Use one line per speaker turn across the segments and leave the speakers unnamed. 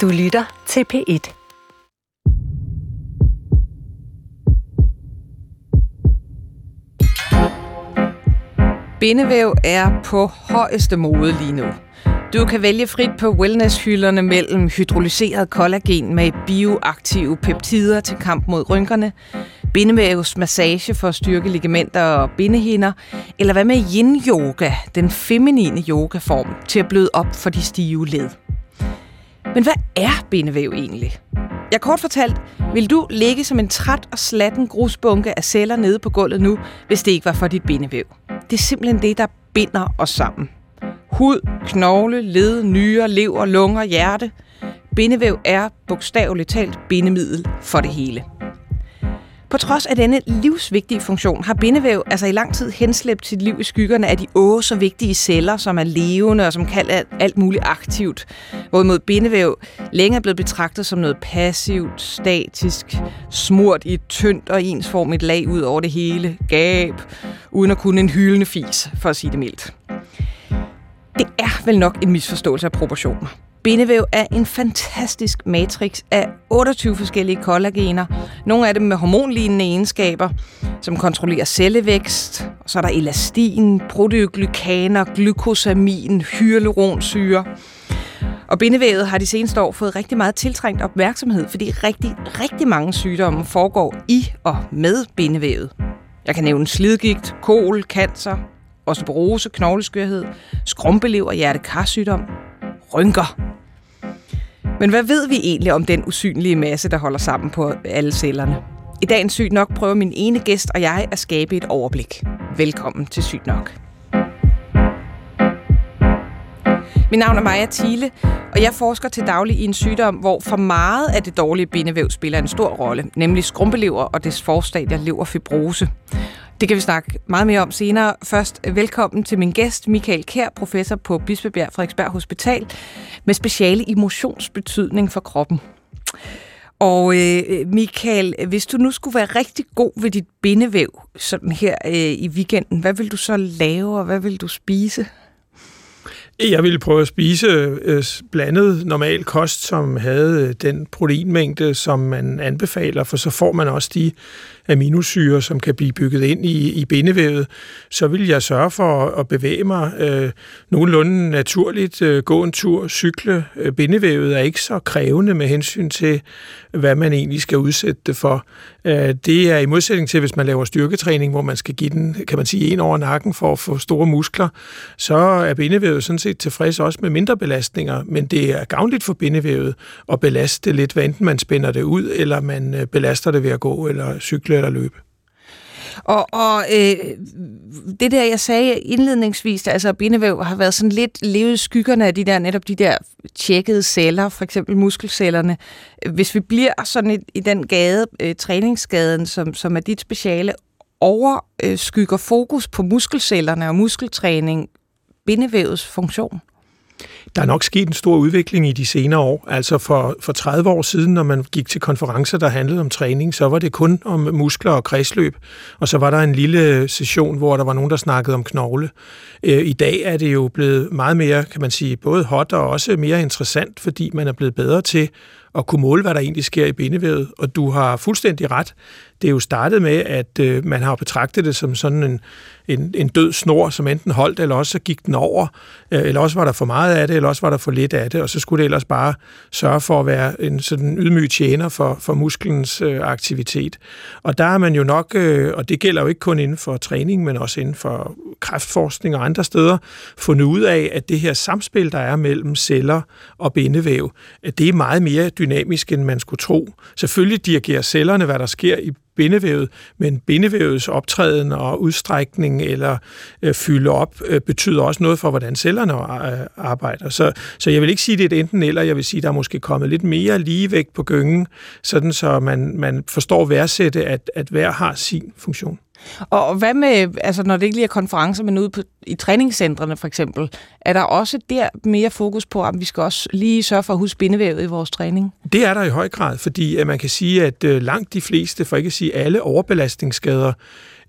Du lytter til P1.
Bindevæv er på højeste mode lige nu. Du kan vælge frit på wellnesshylderne mellem hydrolyseret kollagen med bioaktive peptider til kamp mod rynkerne, bindevævs massage for at styrke ligamenter og bindehinder, eller hvad med yin-yoga, den feminine yogaform, til at bløde op for de stive led. Men hvad er bindevæv egentlig? Jeg kort fortalt, vil du ligge som en træt og slatten grusbunke af celler nede på gulvet nu, hvis det ikke var for dit bindevæv. Det er simpelthen det, der binder os sammen. Hud, knogle, led, nyrer, lever, lunger, hjerte. Bindevæv er bogstaveligt talt bindemiddel for det hele. På trods af denne livsvigtige funktion har bindevæv altså i lang tid henslæbt sit liv i skyggerne af de åh så vigtige celler, som er levende og som kan alt muligt aktivt. Hvorimod bindevæv længe er blevet betragtet som noget passivt, statisk, smurt i et tyndt og ensformigt lag ud over det hele, gab, uden at kunne en hyldende fis, for at sige det mildt. Det er vel nok en misforståelse af proportioner. Bindevæv er en fantastisk matrix af 28 forskellige kollagener. Nogle af dem med hormonlignende egenskaber, som kontrollerer cellevækst. Og så er der elastin, proteoglykaner, glykosamin, hyaluronsyre. Og bindevævet har de seneste år fået rigtig meget tiltrængt opmærksomhed, fordi rigtig, rigtig mange sygdomme foregår i og med bindevævet. Jeg kan nævne slidgigt, kol, cancer, osteoporose, knogleskørhed, skrumpelever, hjertekarsygdom, rynker. Men hvad ved vi egentlig om den usynlige masse, der holder sammen på alle cellerne? I dagens Sygt Nok prøver min ene gæst og jeg at skabe et overblik. Velkommen til Sygt Nok. Mit navn er Maja Thiele, og jeg forsker til daglig i en sygdom, hvor for meget af det dårlige bindevæv spiller en stor rolle, nemlig skrumpelever og dets forstadier leverfibrose. Det kan vi snakke meget mere om senere. Først øh, velkommen til min gæst, Michael Kær, professor på Bispebjerg Frederiksberg Hospital, med speciale i motionsbetydning for kroppen. Og øh, øh, Michael, hvis du nu skulle være rigtig god ved dit bindevæv sådan her øh, i weekenden, hvad vil du så lave, og hvad vil du spise?
Jeg ville prøve at spise øh, blandet normal kost, som havde øh, den proteinmængde, som man anbefaler, for så får man også de aminosyre, som kan blive bygget ind i, i bindevævet, så vil jeg sørge for at bevæge mig øh, nogenlunde naturligt, øh, gå en tur, cykle. Øh, bindevævet er ikke så krævende med hensyn til, hvad man egentlig skal udsætte det for. Øh, det er i modsætning til, hvis man laver styrketræning, hvor man skal give den, kan man sige, en over nakken for at få store muskler, så er bindevævet sådan set tilfreds også med mindre belastninger, men det er gavnligt for bindevævet at belaste det lidt, hvad enten man spænder det ud, eller man øh, belaster det ved at gå eller cykle cykle eller løbe.
Og, og øh, det der, jeg sagde indledningsvis, altså bindevæv har været sådan lidt levet skyggerne af de der, netop de der tjekkede celler, for eksempel muskelcellerne. Hvis vi bliver sådan i, i den gade, øh, træningsgaden, som, som er dit speciale, overskygger øh, fokus på muskelcellerne og muskeltræning bindevævets funktion?
Der er nok sket en stor udvikling i de senere år. Altså for, for 30 år siden, når man gik til konferencer, der handlede om træning, så var det kun om muskler og kredsløb. Og så var der en lille session, hvor der var nogen, der snakkede om knogle. Øh, I dag er det jo blevet meget mere, kan man sige, både hot og også mere interessant, fordi man er blevet bedre til at kunne måle, hvad der egentlig sker i bindevævet. Og du har fuldstændig ret. Det er jo startet med, at øh, man har betragtet det som sådan en, en, en død snor, som enten holdt, eller også så gik den over, øh, eller også var der for meget af det, eller også var der for lidt af det, og så skulle det ellers bare sørge for at være en sådan ydmyg tjener for, for musklens øh, aktivitet. Og der er man jo nok, øh, og det gælder jo ikke kun inden for træning, men også inden for kræftforskning og andre steder, fundet ud af, at det her samspil, der er mellem celler og bindevæv, at det er meget mere dynamisk, end man skulle tro. Selvfølgelig dirigerer cellerne, hvad der sker i bindevævet, men bindevævets optræden og udstrækning eller øh, fylde op øh, betyder også noget for, hvordan cellerne øh, arbejder. Så, så jeg vil ikke sige, det er et enten eller, jeg vil sige, der er måske kommet lidt mere ligevægt på gyngen, sådan så man, man forstår værdsætte, at, at hver har sin funktion.
Og hvad med, altså når det ikke lige er konferencer, men ude på, i træningscentrene for eksempel, er der også der mere fokus på, at vi skal også lige sørge for at huske bindevævet i vores træning?
Det er der i høj grad, fordi at man kan sige, at øh, langt de fleste, for ikke at sige alle overbelastningsskader,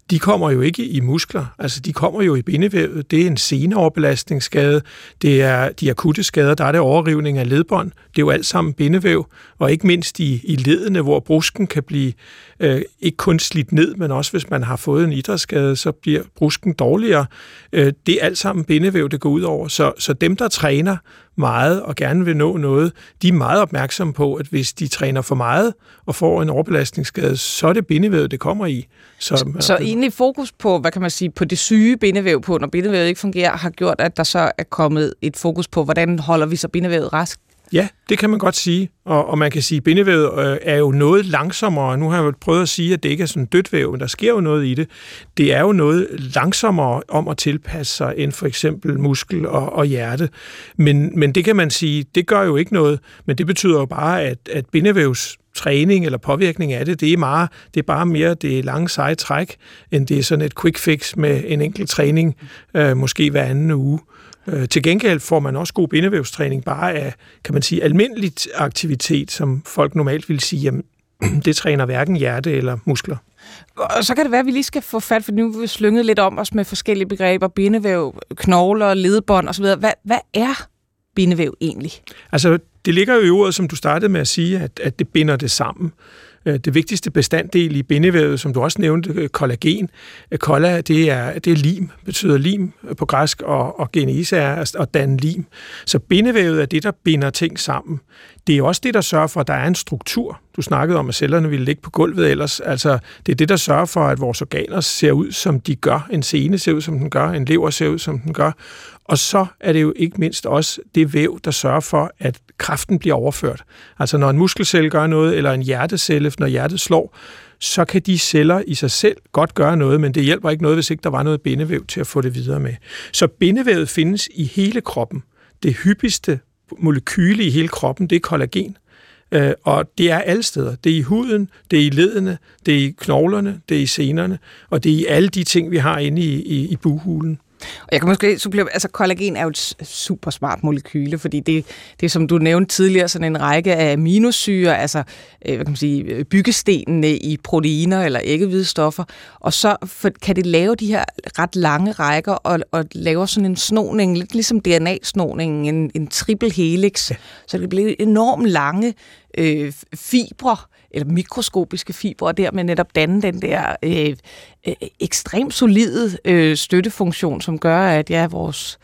de kommer jo ikke i muskler, altså de kommer jo i bindevævet. Det er en seneoverbelastningsskade, det er de akutte skader, der er det overrivning af ledbånd, det er jo alt sammen bindevæv, og ikke mindst i, i ledene, hvor brusken kan blive øh, ikke kun slidt ned, men også hvis man har fået en idrætsskade, så bliver brusken dårligere. Øh, det er alt sammen bindevæv, det går ud over. Så, så dem, der træner meget og gerne vil nå noget, de er meget opmærksomme på, at hvis de træner for meget og får en overbelastningsskade, så er det bindevævet, det kommer i.
Så, så, så egentlig fokus på, hvad kan man sige, på det syge bindevæv på, når bindevævet ikke fungerer, har gjort, at der så er kommet et fokus på, hvordan holder vi så bindevævet rask?
Ja, det kan man godt sige. Og, og man kan sige, at bindevævet øh, er jo noget langsommere. Nu har jeg jo prøvet at sige, at det ikke er sådan dødt væv, men der sker jo noget i det. Det er jo noget langsommere om at tilpasse sig end for eksempel muskel og, og hjerte. Men, men det kan man sige, det gør jo ikke noget. Men det betyder jo bare, at, at bindevævs træning eller påvirkning af det, det er, meget, det er bare mere det lange seje træk, end det er sådan et quick fix med en enkelt træning, øh, måske hver anden uge. Øh, til gengæld får man også god bindevævstræning bare af, kan man sige, almindelig aktivitet, som folk normalt vil sige, jamen, det træner hverken hjerte eller muskler.
Og så kan det være, at vi lige skal få fat, for nu har vi slynget lidt om os med forskellige begreber, bindevæv, knogler, ledbånd osv. Hvad, hvad er bindevæv egentlig?
Altså, det ligger jo i ordet, som du startede med at sige, at, at det binder det sammen. Øh, det vigtigste bestanddel i bindevævet, som du også nævnte, øh, kollagen. Øh, kolla, det er, det er lim, betyder lim på græsk, og, og genese er altså, at danne lim. Så bindevævet er det, der binder ting sammen. Det er også det, der sørger for, at der er en struktur. Du snakkede om, at cellerne ville ligge på gulvet ellers. Altså, det er det, der sørger for, at vores organer ser ud, som de gør. En sene ser ud, som den gør. En lever ser ud, som den gør. Og så er det jo ikke mindst også det væv, der sørger for, at kraften bliver overført. Altså når en muskelcelle gør noget, eller en hjertecelle, når hjertet slår, så kan de celler i sig selv godt gøre noget, men det hjælper ikke noget, hvis ikke der var noget bindevæv til at få det videre med. Så bindevævet findes i hele kroppen. Det hyppigste molekyle i hele kroppen, det er kollagen. Øh, og det er alle steder. Det er i huden, det er i ledene, det er i knoglerne, det er i senerne, og det er i alle de ting, vi har inde i, i, i buhulen.
Og jeg kan måske supplere, altså kollagen er jo et super smart molekyle, fordi det, det er, som du nævnte tidligere, sådan en række af aminosyre, altså øh, hvad kan man sige, byggestenene i proteiner eller æggehvidstoffer, og så kan det lave de her ret lange rækker og, og lave sådan en snoning, lidt ligesom DNA-snoningen, en, en triple helix, ja. så det bliver enormt lange øh, fibre, eller mikroskopiske fibre, og dermed netop danne den der øh, øh, ekstremt solide øh, støttefunktion, som gør, at ja, vores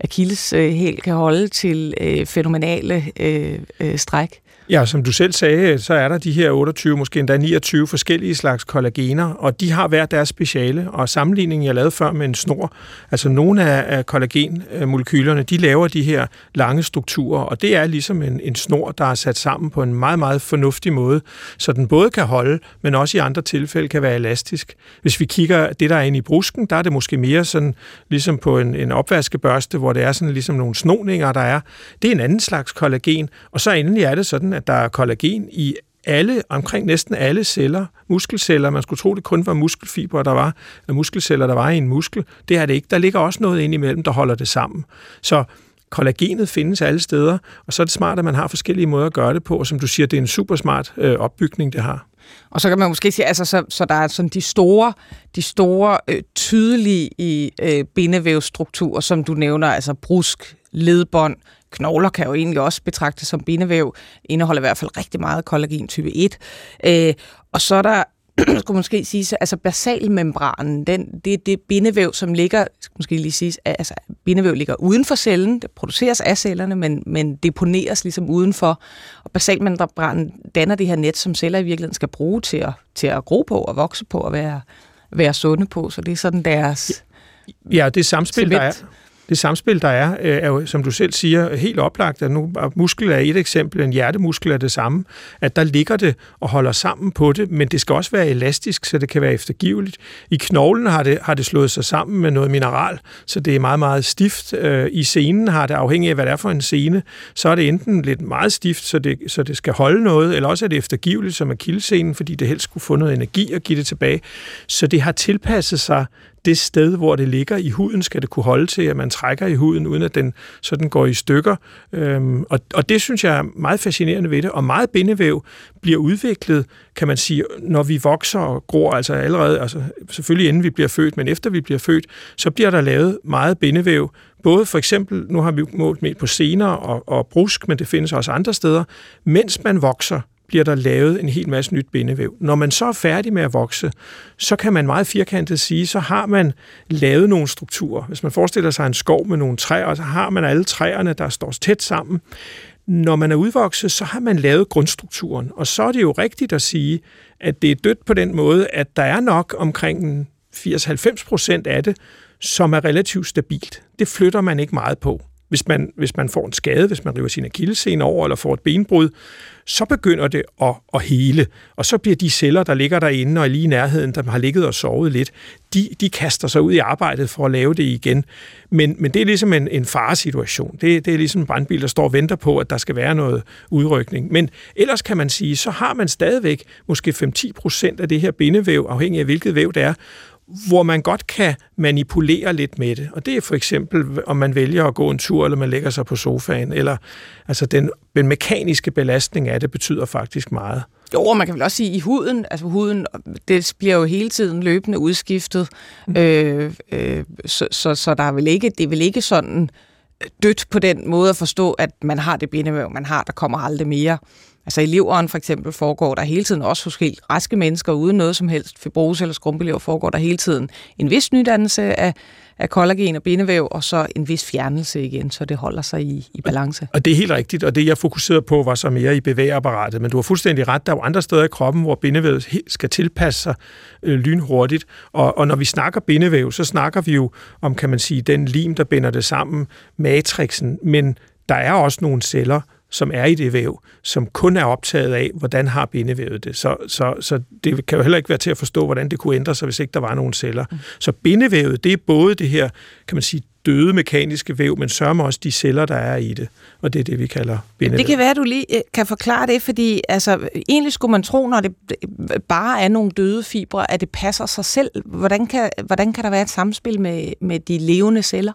Achilles øh, helt kan holde til øh, fænomenale øh, øh, stræk.
Ja, som du selv sagde, så er der de her 28, måske endda 29 forskellige slags kollagener, og de har hver deres speciale, og sammenligningen, jeg lavede før med en snor, altså nogle af, kollagenmolekylerne, de laver de her lange strukturer, og det er ligesom en, en snor, der er sat sammen på en meget, meget fornuftig måde, så den både kan holde, men også i andre tilfælde kan være elastisk. Hvis vi kigger det, der er inde i brusken, der er det måske mere sådan, ligesom på en, en opvaskebørste, hvor det er sådan ligesom nogle snoninger, der er. Det er en anden slags kollagen, og så endelig er det sådan, at der er kollagen i alle, omkring næsten alle celler, muskelceller. Man skulle tro, det kun var muskelfiber, der var, eller muskelceller, der var i en muskel. Det er det ikke. Der ligger også noget ind imellem, der holder det sammen. Så kollagenet findes alle steder, og så er det smart, at man har forskellige måder at gøre det på, og som du siger, det er en super smart øh, opbygning, det har.
Og så kan man måske sige, altså, så, så der er sådan de store, de store øh, tydelige i øh, bindevævsstrukturer, som du nævner, altså brusk, ledbånd, knogler kan jo egentlig også betragtes som bindevæv, indeholder i hvert fald rigtig meget kollagen type 1. Øh, og så er der skulle måske sige, altså basalmembranen, den, det det bindevæv, som ligger, måske lige sige, altså bindevæv ligger uden for cellen, det produceres af cellerne, men, men deponeres ligesom udenfor, og basalmembranen danner det her net, som celler i virkeligheden skal bruge til at, til at gro på og vokse på og være, være sunde på, så det er sådan deres...
Ja, det samspil, der er, det samspil, der er, øh, er jo, som du selv siger, helt oplagt, at nu muskel er et eksempel, en hjertemuskel er det samme, at der ligger det og holder sammen på det, men det skal også være elastisk, så det kan være eftergiveligt. I knoglen har det, har det slået sig sammen med noget mineral, så det er meget, meget stift. Øh, I scenen har det, afhængig af hvad det er for en scene, så er det enten lidt meget stift, så det, så det skal holde noget, eller også er det eftergiveligt, som er kildesenen, fordi det helst skulle få noget energi og give det tilbage. Så det har tilpasset sig det sted, hvor det ligger i huden, skal det kunne holde til, at man trækker i huden, uden at den sådan går i stykker. Øhm, og, og det synes jeg er meget fascinerende ved det, og meget bindevæv bliver udviklet, kan man sige, når vi vokser og gror, altså allerede, altså selvfølgelig inden vi bliver født, men efter vi bliver født, så bliver der lavet meget bindevæv, både for eksempel, nu har vi målt med på sener og, og brusk, men det findes også andre steder, mens man vokser, bliver der lavet en hel masse nyt bindevæv. Når man så er færdig med at vokse, så kan man meget firkantet sige, så har man lavet nogle strukturer. Hvis man forestiller sig en skov med nogle træer, så har man alle træerne, der står tæt sammen. Når man er udvokset, så har man lavet grundstrukturen, og så er det jo rigtigt at sige, at det er dødt på den måde, at der er nok omkring 80-90 procent af det, som er relativt stabilt. Det flytter man ikke meget på. Hvis man, hvis man får en skade, hvis man river sin akillescene over eller får et benbrud, så begynder det at, at hele. Og så bliver de celler, der ligger derinde og lige i nærheden, der har ligget og sovet lidt, de, de kaster sig ud i arbejdet for at lave det igen. Men, men det er ligesom en, en faresituation. Det, det er ligesom en brandbil, der står og venter på, at der skal være noget udrykning. Men ellers kan man sige, så har man stadigvæk måske 5-10 procent af det her bindevæv, afhængig af hvilket væv det er, hvor man godt kan manipulere lidt med det. Og det er for eksempel, om man vælger at gå en tur, eller man lægger sig på sofaen, eller altså den, den mekaniske belastning af det betyder faktisk meget.
Jo, og man kan vel også sige, at i huden, altså huden, det bliver jo hele tiden løbende udskiftet, mm. øh, øh, så, så, så der er vel ikke, det er vel ikke sådan dødt på den måde at forstå, at man har det bindevæv, man har, der kommer aldrig mere. Altså i leveren for eksempel foregår der hele tiden, også hos helt raske mennesker, uden noget som helst fibrose eller skrumpelever, foregår der hele tiden en vis nydannelse af, af kollagen og bindevæv, og så en vis fjernelse igen, så det holder sig i, i balance.
Og det er helt rigtigt, og det jeg fokuserede på var så mere i bevægeapparatet, men du har fuldstændig ret, der er jo andre steder i kroppen, hvor bindevævet skal tilpasse sig øh, lynhurtigt, og, og når vi snakker bindevæv, så snakker vi jo om, kan man sige, den lim, der binder det sammen, matrixen, men der er også nogle celler, som er i det væv, som kun er optaget af, hvordan har bindevævet det. Så, så, så det kan jo heller ikke være til at forstå, hvordan det kunne ændre sig, hvis ikke der var nogen celler. Mm. Så bindevævet, det er både det her, kan man sige, døde mekaniske væv, men sørger også de celler, der er i det. Og det er det, vi kalder bindevæv.
Det kan være, at du lige øh, kan forklare det, fordi altså, egentlig skulle man tro, når det bare er nogle døde fibre, at det passer sig selv. Hvordan kan, hvordan kan der være et samspil med, med de levende celler?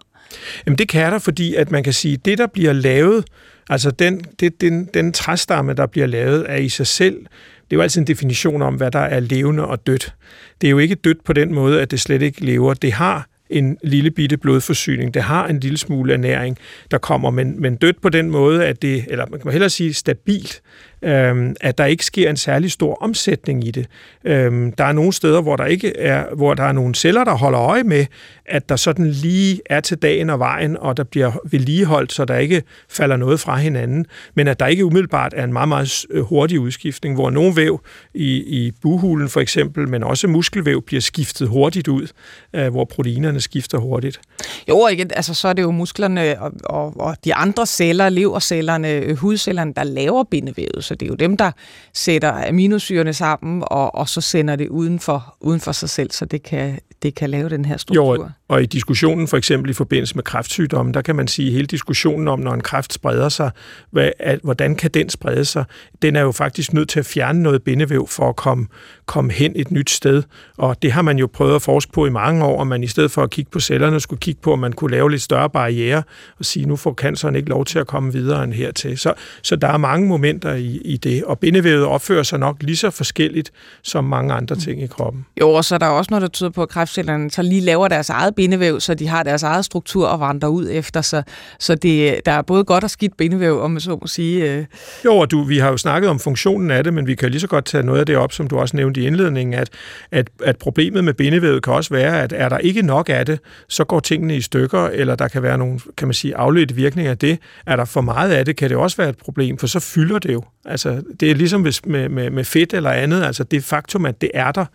Jamen det kan der, fordi at man kan sige, at det, der bliver lavet, Altså den, det, den, den træstamme, der bliver lavet, er i sig selv, det er jo altid en definition om, hvad der er levende og dødt. Det er jo ikke dødt på den måde, at det slet ikke lever. Det har en lille bitte blodforsyning. Det har en lille smule ernæring, der kommer, men, men dødt på den måde, at det, eller man kan hellere sige stabilt, øh, at der ikke sker en særlig stor omsætning i det. Øh, der er nogle steder, hvor der ikke er, hvor der er nogle celler, der holder øje med, at der sådan lige er til dagen og vejen, og der bliver vedligeholdt, så der ikke falder noget fra hinanden, men at der ikke umiddelbart er en meget, meget øh, hurtig udskiftning, hvor nogle væv i, i buhulen for eksempel, men også muskelvæv bliver skiftet hurtigt ud, øh, hvor proteinerne skifter hurtigt.
Jo, ikke? Altså, så er det jo musklerne og, og, og de andre celler, levercellerne, øh, hudcellerne, der laver bindevævet, så det er jo dem, der sætter aminosyrene sammen, og, og så sender det uden for, uden for sig selv, så det kan, det kan lave den her struktur.
Jo, og i diskussionen for eksempel i forbindelse med kræftsygdomme, der kan man sige, at hele diskussionen om, når en kræft spreder sig, hvad, at, hvordan kan den sprede sig, den er jo faktisk nødt til at fjerne noget bindevæv for at komme, komme hen et nyt sted. Og det har man jo prøvet at forske på i mange år, og man i stedet for at kigge på cellerne, skulle kigge på, om man kunne lave lidt større barriere og sige, nu får canceren ikke lov til at komme videre end hertil. Så, så der er mange momenter i, i det, og bindevævet opfører sig nok lige så forskelligt som mange andre ting i kroppen.
Jo, og så er der også noget, der tyder på, at kræftcellerne så lige laver deres eget bindevæv, så de har deres eget struktur og vandrer ud efter sig. Så det, der er både godt og skidt bindevæv, om man så må sige. Øh.
Jo, og du, vi har jo snakket om funktionen af det, men vi kan lige så godt tage noget af det op, som du også nævnte i indledningen, at, at, at problemet med bindevævet kan også være, at er der ikke nok af det, så går tingene i stykker, eller der kan være nogle, kan man sige, afledte virkninger af det. Er der for meget af det, kan det også være et problem, for så fylder det jo. Altså, det er ligesom med, med, med fedt eller andet, altså det faktum, at det er der,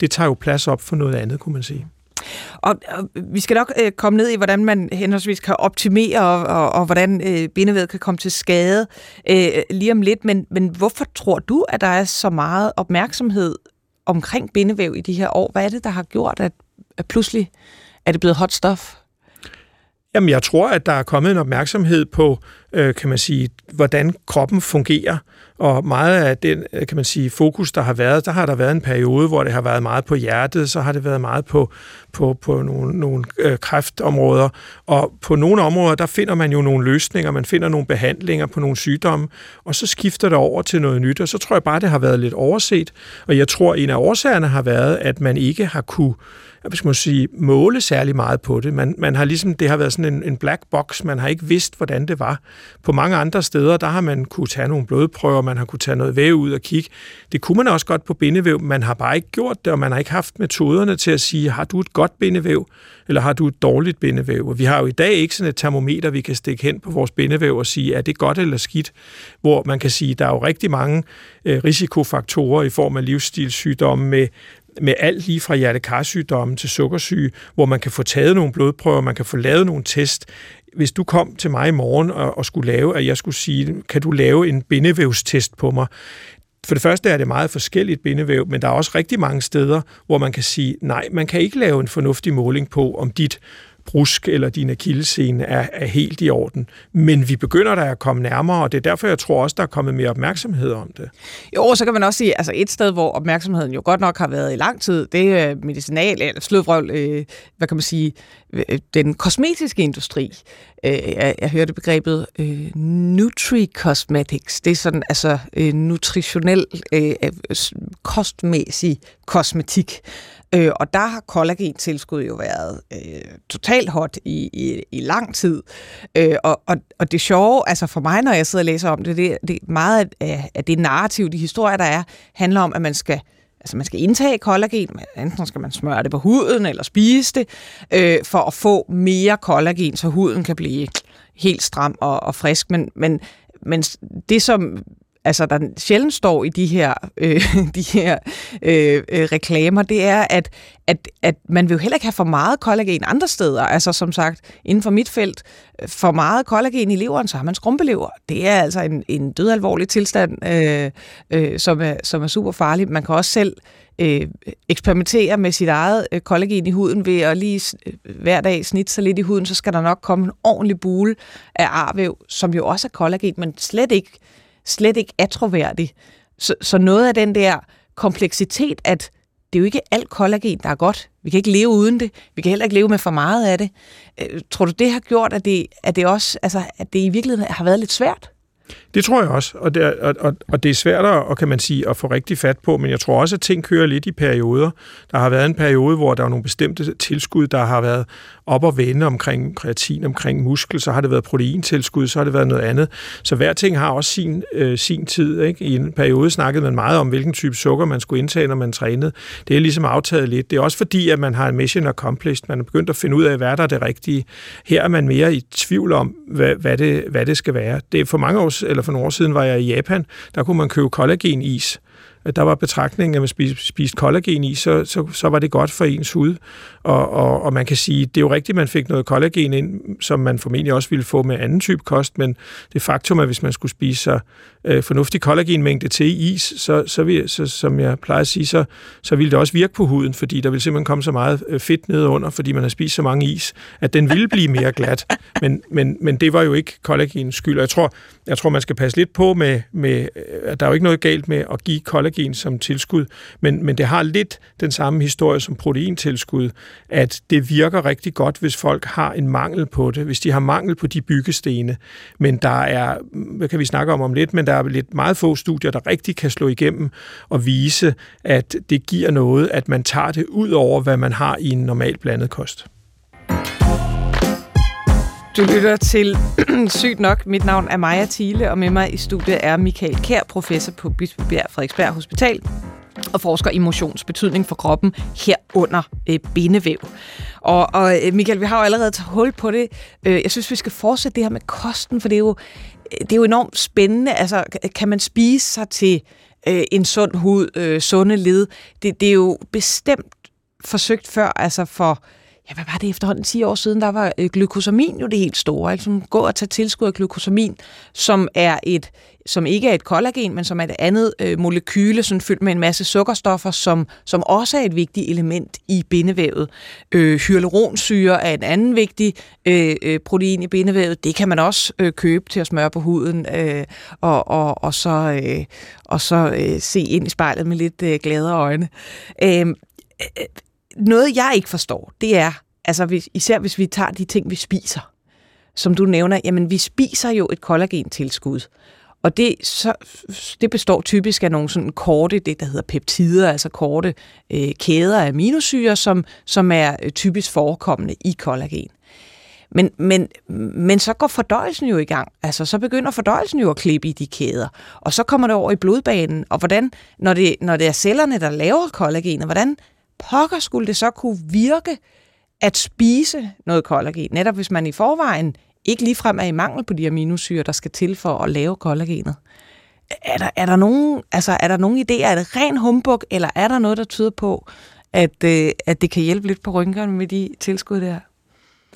det tager jo plads op for noget andet, kunne man sige.
Og, og vi skal nok øh, komme ned i, hvordan man henholdsvis kan optimere, og, og, og hvordan øh, bindevævet kan komme til skade øh, lige om lidt. Men, men hvorfor tror du, at der er så meget opmærksomhed omkring bindevæv i de her år? Hvad er det, der har gjort, at, at pludselig er det blevet hot stuff?
Jamen, jeg tror, at der er kommet en opmærksomhed på øh, kan man sige, hvordan kroppen fungerer. Og meget af den, øh, kan man sige, fokus, der har været, der har der været en periode, hvor det har været meget på hjertet, så har det været meget på, på, på nogle, nogle øh, kræftområder. Og på nogle områder, der finder man jo nogle løsninger, man finder nogle behandlinger på nogle sygdomme, og så skifter det over til noget nyt, og så tror jeg bare, det har været lidt overset. Og jeg tror, en af årsagerne har været, at man ikke har kunne hvad skal man sige, måle særlig meget på det. Man, man har ligesom, det har været sådan en, en black box, man har ikke vidst, hvordan det var. På mange andre steder, der har man kunne tage nogle blodprøver, man har kunne tage noget væv ud og kigge. Det kunne man også godt på bindevæv, man har bare ikke gjort det, og man har ikke haft metoderne til at sige, har du et godt bindevæv, eller har du et dårligt bindevæv? Og vi har jo i dag ikke sådan et termometer, vi kan stikke hen på vores bindevæv og sige, er det godt eller skidt? Hvor man kan sige, der er jo rigtig mange øh, risikofaktorer i form af livsstilssygdomme med med alt lige fra hjertekarsygdomme til sukkersyge, hvor man kan få taget nogle blodprøver, man kan få lavet nogle test. Hvis du kom til mig i morgen og, og skulle lave, at jeg skulle sige, kan du lave en bindevævstest på mig? For det første er det meget forskelligt bindevæv, men der er også rigtig mange steder, hvor man kan sige, nej, man kan ikke lave en fornuftig måling på, om dit brusk eller din akillescene er, er helt i orden. Men vi begynder da at komme nærmere, og det er derfor, jeg tror også, der er kommet mere opmærksomhed om det.
Jo, så kan man også sige, altså et sted, hvor opmærksomheden jo godt nok har været i lang tid, det er medicinal, eller slødvrøvl, øh, hvad kan man sige, øh, den kosmetiske industri. Øh, jeg, jeg hørte begrebet øh, Nutri-Cosmetics. Det er sådan, altså øh, nutritionel, øh, øh kostmæssig kosmetik. Øh, og der har kollagentilskud jo været øh, totalt hot i, i, i lang tid. Øh, og, og, og det sjove, altså for mig, når jeg sidder og læser om det, det, det meget af, af det narrativ, de historier, der er, handler om, at man skal Altså man skal indtage kollagen, enten skal man smøre det på huden eller spise det, øh, for at få mere kollagen, så huden kan blive helt stram og, og frisk. Men, men, men det, som altså der sjældent står i de her, øh, de her øh, øh, reklamer, det er, at, at, at man vil jo heller ikke have for meget kollagen andre steder. Altså som sagt, inden for mit felt, øh, for meget kollagen i leveren, så har man skrumpelever. Det er altså en, en dødalvorlig tilstand, øh, øh, som, er, som er super farlig. Man kan også selv øh, eksperimentere med sit eget øh, kollagen i huden ved at lige øh, hver dag snitte sig lidt i huden, så skal der nok komme en ordentlig bule af arvæv, som jo også er kollagen, men slet ikke slet ikke atroværdig. Så, så noget af den der kompleksitet, at det er jo ikke alt kollagen, der er godt. Vi kan ikke leve uden det. Vi kan heller ikke leve med for meget af det. Øh, tror du, det har gjort, at det, at det også, altså, at det i virkeligheden har været lidt svært?
Det tror jeg også, og det er, og, og det er svært at, kan man sige, at få rigtig fat på, men jeg tror også, at ting kører lidt i perioder. Der har været en periode, hvor der er nogle bestemte tilskud, der har været op og vende omkring kreatin, omkring muskel, så har det været proteintilskud, så har det været noget andet. Så hver ting har også sin, øh, sin tid. Ikke? I en periode snakkede man meget om, hvilken type sukker man skulle indtage, når man trænede. Det er ligesom aftaget lidt. Det er også fordi, at man har en mission accomplished. Man er begyndt at finde ud af, hvad der er det rigtige. Her er man mere i tvivl om, hvad, hvad, det, hvad det skal være. Det er for mange år, eller for nogle år siden var jeg i Japan. Der kunne man købe kollagenis der var betragtningen, at man spiste, spiste kollagen i, så, så, så var det godt for ens hud. Og, og, og man kan sige, det er jo rigtigt, at man fik noget kollagen ind, som man formentlig også ville få med anden type kost, men det faktum, at hvis man skulle spise sig øh, fornuftig kollagenmængde til is, så, så, vil, så som jeg plejer at sige, så, så ville det også virke på huden, fordi der vil simpelthen komme så meget øh, fedt ned under, fordi man har spist så mange is, at den ville blive mere glat. Men, men, men det var jo ikke kollagens skyld, og jeg tror, jeg tror, man skal passe lidt på med, med øh, at der er jo ikke noget galt med at give kollagen som tilskud, men, men det har lidt den samme historie som proteintilskud, at det virker rigtig godt, hvis folk har en mangel på det, hvis de har mangel på de byggestene. Men der er, hvad kan vi snakke om om lidt, men der er lidt meget få studier, der rigtig kan slå igennem og vise, at det giver noget, at man tager det ud over, hvad man har i en normal blandet kost.
Du lytter til Sygt nok. Mit navn er Maja Thiele, og med mig i studiet er Michael Kær, professor på Bispebjerg Frederiksberg Hospital og forsker i motions betydning for kroppen herunder øh, bindevæv. Og, og øh, Michael, vi har jo allerede taget hul på det. Øh, jeg synes, vi skal fortsætte det her med kosten, for det er jo, øh, det er jo enormt spændende. Altså, kan man spise sig til øh, en sund hud, øh, sunde led? Det, det er jo bestemt forsøgt før, altså for ja, hvad var det efterhånden 10 år siden, der var øh, glykosamin jo det helt store. Ikke? Som gå og tage tilskud af glykosamin, som er et, som ikke er et kollagen, men som er et andet øh, molekyle, sådan fyldt med en masse sukkerstoffer, som, som også er et vigtigt element i bindevævet. Øh, hyaluronsyre er en anden vigtig øh, øh, protein i bindevævet. Det kan man også øh, købe til at smøre på huden, øh, og, og, og så, øh, og så øh, se ind i spejlet med lidt øh, glade øjne. Øh, øh, noget, jeg ikke forstår, det er, altså hvis, især hvis vi tager de ting, vi spiser, som du nævner, jamen vi spiser jo et kollagentilskud. Og det, så, det består typisk af nogle sådan korte, det der hedder peptider, altså korte øh, kæder af aminosyre, som, som er øh, typisk forekommende i kollagen. Men, men, men så går fordøjelsen jo i gang. Altså, så begynder fordøjelsen jo at klippe i de kæder. Og så kommer det over i blodbanen. Og hvordan, når det, når det er cellerne, der laver kollagenet, hvordan pokker skulle det så kunne virke at spise noget kollagen, netop hvis man i forvejen ikke ligefrem er i mangel på de aminosyre, der skal til for at lave kollagenet. Er der, er der, nogen, altså, er der nogen idéer? Er det ren humbug, eller er der noget, der tyder på, at, øh, at det kan hjælpe lidt på rynkerne med de tilskud der?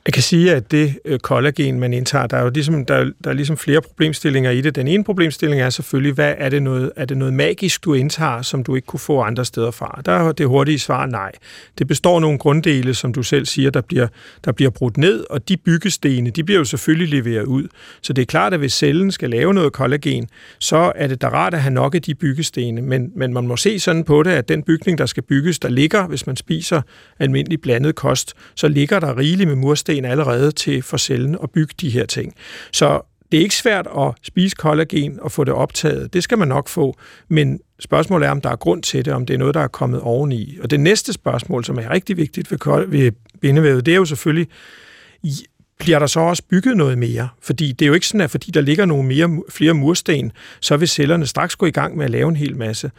Jeg kan sige, at det øh, kollagen, man indtager, der er jo ligesom, der, er, der er ligesom flere problemstillinger i det. Den ene problemstilling er selvfølgelig, hvad er det noget, er det noget magisk, du indtager, som du ikke kunne få andre steder fra? Der er det hurtige svar nej. Det består af nogle grunddele, som du selv siger, der bliver, der bliver brudt ned, og de byggestene, de bliver jo selvfølgelig leveret ud. Så det er klart, at hvis cellen skal lave noget kollagen, så er det da rart at have nok af de byggestene. Men, men man må se sådan på det, at den bygning, der skal bygges, der ligger, hvis man spiser almindelig blandet kost, så ligger der rigeligt med mursten kollagen allerede til for cellen at bygge de her ting. Så det er ikke svært at spise kollagen og få det optaget. Det skal man nok få, men spørgsmålet er, om der er grund til det, om det er noget, der er kommet oveni. Og det næste spørgsmål, som er rigtig vigtigt ved, ved bindevævet, det er jo selvfølgelig, bliver der så også bygget noget mere? Fordi det er jo ikke sådan, at fordi der ligger nogle mere, flere mursten, så vil cellerne straks gå i gang med at lave en hel masse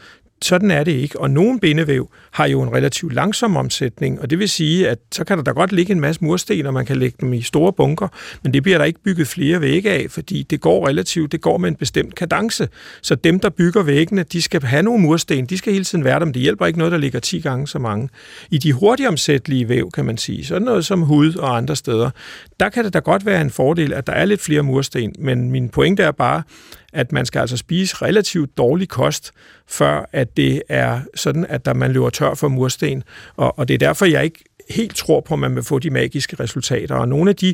sådan er det ikke. Og nogle bindevæv har jo en relativt langsom omsætning, og det vil sige, at så kan der da godt ligge en masse mursten, og man kan lægge dem i store bunker, men det bliver der ikke bygget flere vægge af, fordi det går relativt, det går med en bestemt kadence. Så dem, der bygger væggene, de skal have nogle mursten, de skal hele tiden være der, men det hjælper ikke noget, der ligger 10 gange så mange. I de hurtigomsættelige væv, kan man sige, sådan noget som hud og andre steder, der kan det da godt være en fordel, at der er lidt flere mursten, men min pointe er bare, at man skal altså spise relativt dårlig kost, før at det er sådan, at der man løber tør for mursten. Og, og det er derfor, jeg ikke helt tror på, at man vil få de magiske resultater. Og nogle af de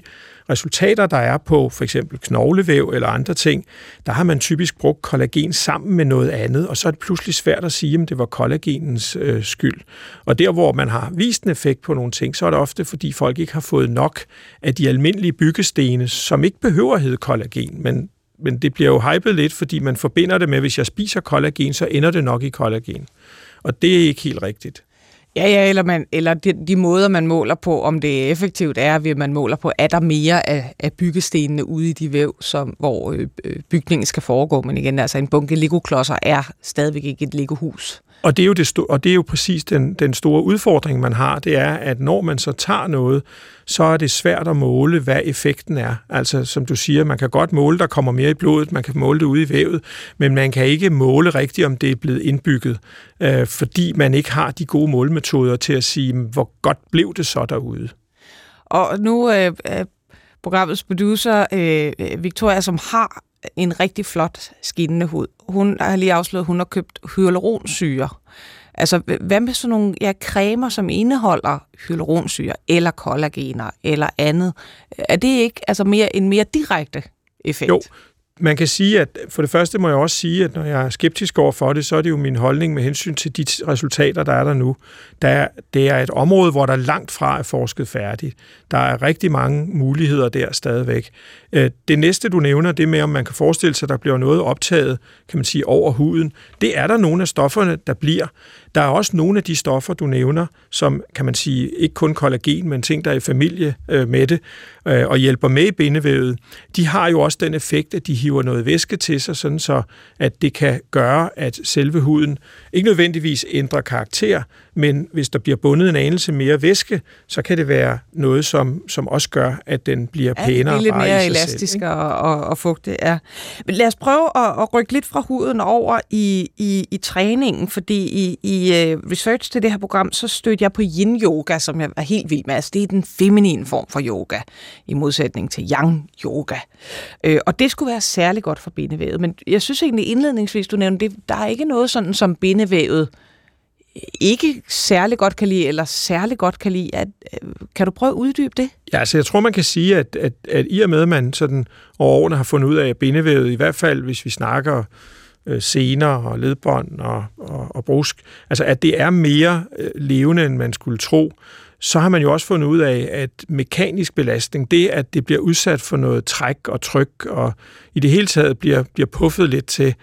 resultater, der er på for eksempel knoglevæv eller andre ting, der har man typisk brugt kollagen sammen med noget andet, og så er det pludselig svært at sige, om det var kollagenens øh, skyld. Og der, hvor man har vist en effekt på nogle ting, så er det ofte, fordi folk ikke har fået nok af de almindelige byggestene, som ikke behøver at hedde kollagen, men men det bliver jo hypet lidt, fordi man forbinder det med, at hvis jeg spiser kollagen, så ender det nok i kollagen. Og det er ikke helt rigtigt.
Ja, ja, eller, man, eller de, de måder, man måler på, om det er effektivt, er, at man måler på, er der mere af, af byggestenene ude i de væv, som, hvor øh, øh bygningen skal foregå. Men igen, altså en bunke Lego-klodser er stadigvæk ikke et legohus.
Og det er jo, det og det er jo præcis den, den store udfordring, man har, det er, at når man så tager noget, så er det svært at måle, hvad effekten er. Altså, som du siger, man kan godt måle, der kommer mere i blodet, man kan måle det ude i vævet, men man kan ikke måle rigtigt, om det er blevet indbygget, øh, fordi man ikke har de gode målemetoder til at sige, hvor godt blev det så derude.
Og nu øh, øh programmets producer, øh, øh, Victoria, som har en rigtig flot skinnende hud. Hun har lige afsløret, at hun har købt hyaluronsyre. Altså, hvad med sådan nogle ja, cremer, som indeholder hyaluronsyre, eller kollagener, eller andet? Er det ikke altså mere en mere direkte effekt?
Jo, man kan sige, at for det første må jeg også sige, at når jeg er skeptisk over for det, så er det jo min holdning med hensyn til de resultater, der er der nu. Der, det er et område, hvor der langt fra er forsket færdigt. Der er rigtig mange muligheder der stadigvæk. Øh, det næste, du nævner, det med, om man kan forestille sig, at der bliver noget optaget, kan man sige, over huden, det er der nogle af stofferne, der bliver. Der er også nogle af de stoffer, du nævner, som, kan man sige, ikke kun kollagen, men ting, der er i familie øh, med det, øh, og hjælper med i bindevævet, de har jo også den effekt, at de hiver noget væske til sig, sådan så at det kan gøre, at selve huden ikke nødvendigvis ændrer karakter, men hvis der bliver bundet en anelse mere væske, så kan det være noget, som, som også gør, at den bliver pænere. Ja,
det er lidt mere elastisk selv, og, og, og fugtig, ja. Men lad os prøve at, at rykke lidt fra huden over i, i, i træningen, fordi i, i uh, research til det her program, så stødte jeg på yin-yoga, som jeg er helt vild med. Altså, det er den feminine form for yoga, i modsætning til yang-yoga. Uh, og det skulle være særlig godt for bindevævet. Men jeg synes egentlig indledningsvis, du nævnte, det, der er ikke noget sådan som bindevævet ikke særlig godt kan lide, eller særlig godt kan lide. At, øh, kan du prøve at uddybe det?
Ja, altså jeg tror, man kan sige, at, at, at i og med, at man sådan over årene har fundet ud af, at bindevævet, i hvert fald hvis vi snakker øh, sener og ledbånd og, og, og brusk, altså at det er mere øh, levende, end man skulle tro, så har man jo også fundet ud af, at mekanisk belastning, det at det bliver udsat for noget træk og tryk, og i det hele taget bliver, bliver puffet lidt til,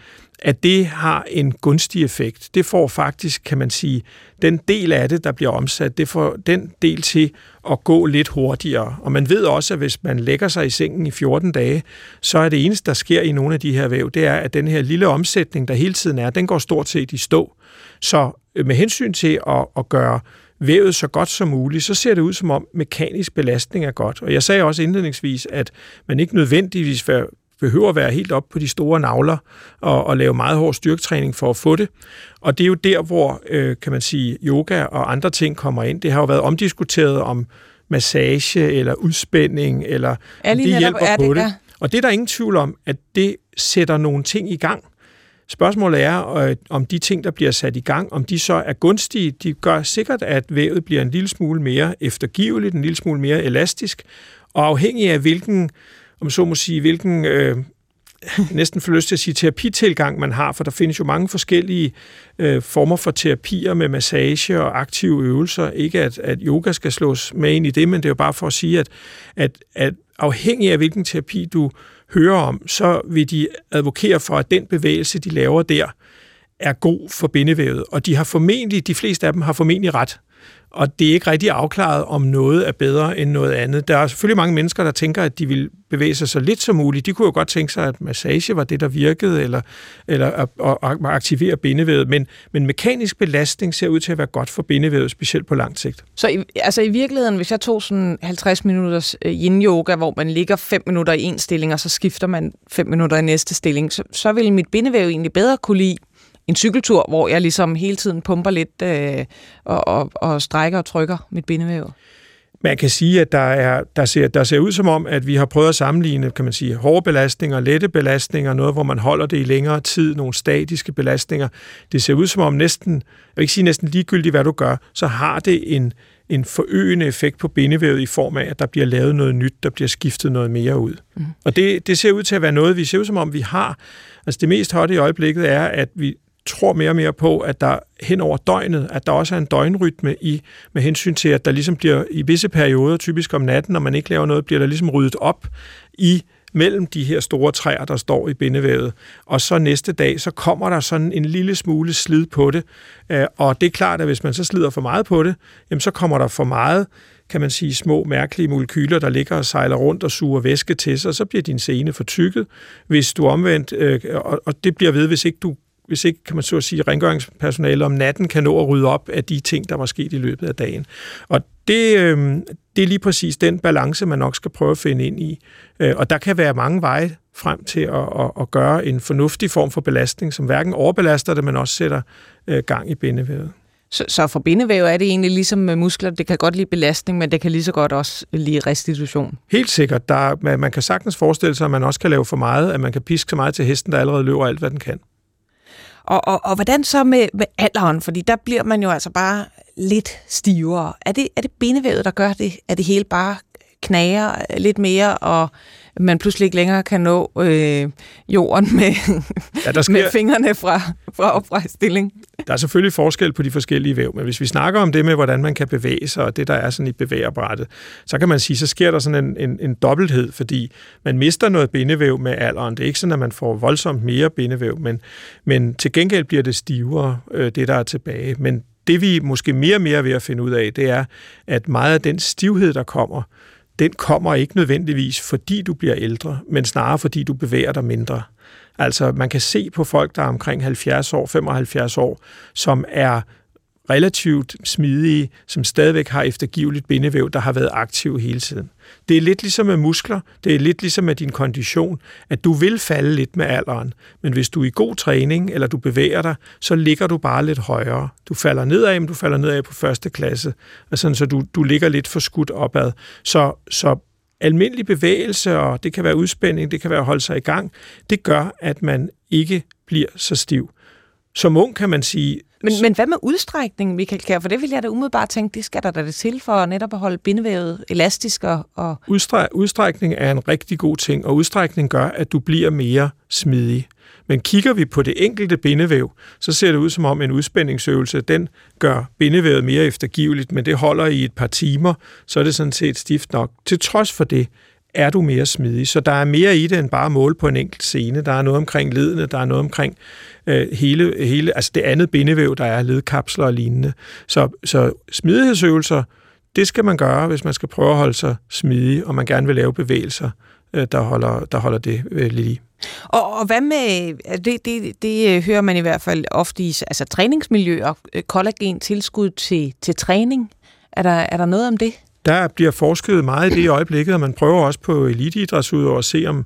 at det har en gunstig effekt. Det får faktisk, kan man sige, den del af det, der bliver omsat, det får den del til at gå lidt hurtigere. Og man ved også, at hvis man lægger sig i sengen i 14 dage, så er det eneste, der sker i nogle af de her væv, det er, at den her lille omsætning, der hele tiden er, den går stort set i stå. Så øh, med hensyn til at, at gøre vævet så godt som muligt, så ser det ud som om mekanisk belastning er godt. Og jeg sagde også indledningsvis, at man ikke nødvendigvis behøver at være helt op på de store navler og, og lave meget hård styrketræning for at få det. Og det er jo der, hvor, øh, kan man sige, yoga og andre ting kommer ind. Det har jo været omdiskuteret om massage eller udspænding, eller det hjælper
er
det, på det. Ja. Og det er der ingen tvivl om, at det sætter nogle ting i gang. Spørgsmålet er, øh, om de ting, der bliver sat i gang, om de så er gunstige. De gør sikkert, at vævet bliver en lille smule mere eftergiveligt, en lille smule mere elastisk, og afhængig af hvilken om så må sige, hvilken øh, næsten får lyst til at sige terapitilgang man har, for der findes jo mange forskellige øh, former for terapier med massage og aktive øvelser. Ikke at, at yoga skal slås med ind i det, men det er jo bare for at sige, at, at, at afhængig af hvilken terapi du hører om, så vil de advokere for, at den bevægelse, de laver der, er god for bindevævet. Og de har formentlig, de fleste af dem har formentlig ret og det er ikke rigtig afklaret, om noget er bedre end noget andet. Der er selvfølgelig mange mennesker, der tænker, at de vil bevæge sig så lidt som muligt. De kunne jo godt tænke sig, at massage var det, der virkede, eller, eller at, at aktivere bindevævet. Men, men mekanisk belastning ser ud til at være godt for bindevævet, specielt på lang sigt.
Så i, altså i virkeligheden, hvis jeg tog sådan 50 minutters øh, yin-yoga, hvor man ligger 5 minutter i en stilling, og så skifter man 5 minutter i næste stilling, så, så vil mit bindevæv egentlig bedre kunne lide en cykeltur, hvor jeg ligesom hele tiden pumper lidt øh, og, og, og strækker og trykker mit bindevæv?
Man kan sige, at der, er, der, ser, der ser ud som om, at vi har prøvet at sammenligne kan man sige, hårde belastninger, lette belastninger, noget, hvor man holder det i længere tid, nogle statiske belastninger. Det ser ud som om næsten, jeg vil ikke sige næsten ligegyldigt, hvad du gør, så har det en, en forøgende effekt på bindevævet i form af, at der bliver lavet noget nyt, der bliver skiftet noget mere ud. Mm. Og det, det ser ud til at være noget, vi ser ud som om, vi har. Altså det mest hotte i øjeblikket er, at vi tror mere og mere på, at der hen over døgnet, at der også er en døgnrytme i, med hensyn til, at der ligesom bliver i visse perioder, typisk om natten, når man ikke laver noget, bliver der ligesom ryddet op i mellem de her store træer, der står i bindevævet. Og så næste dag, så kommer der sådan en lille smule slid på det. Øh, og det er klart, at hvis man så slider for meget på det, jamen så kommer der for meget kan man sige, små mærkelige molekyler, der ligger og sejler rundt og suger væske til sig, så bliver din sene for tykket. Hvis du omvendt, øh, og det bliver ved, hvis ikke du hvis ikke, kan man så at sige, rengøringspersonale om natten kan nå at rydde op af de ting, der var sket i løbet af dagen. Og det, øh, det er lige præcis den balance, man nok skal prøve at finde ind i. Øh, og der kan være mange veje frem til at, at, at gøre en fornuftig form for belastning, som hverken overbelaster det, men også sætter øh, gang i bindevævet.
Så, så for bindevæv er det egentlig ligesom med muskler, det kan godt lide belastning, men det kan lige så godt også lide restitution?
Helt sikkert. Der, man, man kan sagtens forestille sig, at man også kan lave for meget, at man kan piske så meget til hesten, der allerede løber alt, hvad den kan.
Og, og, og hvordan så med, med alderen? Fordi der bliver man jo altså bare lidt stivere. Er det, er det bindevævet, der gør det? Er det hele bare knager lidt mere, og man pludselig ikke længere kan nå øh, jorden med, ja, der sker, med fingrene fra, fra oprejst stilling.
Der er selvfølgelig forskel på de forskellige væv, men hvis vi snakker om det med, hvordan man kan bevæge sig, og det, der er sådan i bevægeapparatet, så kan man sige, så sker der sådan en, en, en dobbelthed, fordi man mister noget bindevæv med alderen. Det er ikke sådan, at man får voldsomt mere bindevæv, men, men til gengæld bliver det stivere, øh, det der er tilbage. Men det vi måske mere og mere ved at finde ud af, det er, at meget af den stivhed, der kommer, den kommer ikke nødvendigvis, fordi du bliver ældre, men snarere fordi du bevæger dig mindre. Altså, man kan se på folk, der er omkring 70 år, 75 år, som er relativt smidige, som stadigvæk har eftergiveligt bindevæv, der har været aktiv hele tiden. Det er lidt ligesom med muskler, det er lidt ligesom med din kondition, at du vil falde lidt med alderen, men hvis du er i god træning, eller du bevæger dig, så ligger du bare lidt højere. Du falder nedad, men du falder nedad på første klasse, altså, så du, du ligger lidt for skudt opad. Så, så almindelig bevægelse, og det kan være udspænding, det kan være at holde sig i gang, det gør, at man ikke bliver så stiv. Som ung kan man sige...
Men, men hvad med udstrækning, Michael Kjær? For det vil jeg da umiddelbart tænke, det skal der da det til for netop at holde bindevævet elastisk og... og...
Udstre, udstrækning er en rigtig god ting, og udstrækning gør, at du bliver mere smidig. Men kigger vi på det enkelte bindevæv, så ser det ud som om en udspændingsøvelse, den gør bindevævet mere eftergiveligt, men det holder i et par timer, så er det sådan set stift nok. Til trods for det, er du mere smidig. Så der er mere i det end bare mål på en enkelt scene. Der er noget omkring ledene, der er noget omkring øh, hele, hele, altså det andet bindevæv, der er ledkapsler og lignende. Så, så smidighedsøvelser, det skal man gøre, hvis man skal prøve at holde sig smidig, og man gerne vil lave bevægelser, øh, der, holder, der holder det øh, lidt.
Og, og hvad med, øh, det, det, det øh, hører man i hvert fald ofte i altså træningsmiljøer, øh, kollagen tilskud til, til træning. Er der, er der noget om det?
Der bliver forsket meget i det i øjeblikket, og man prøver også på eliteidrætsudøvere at se, om,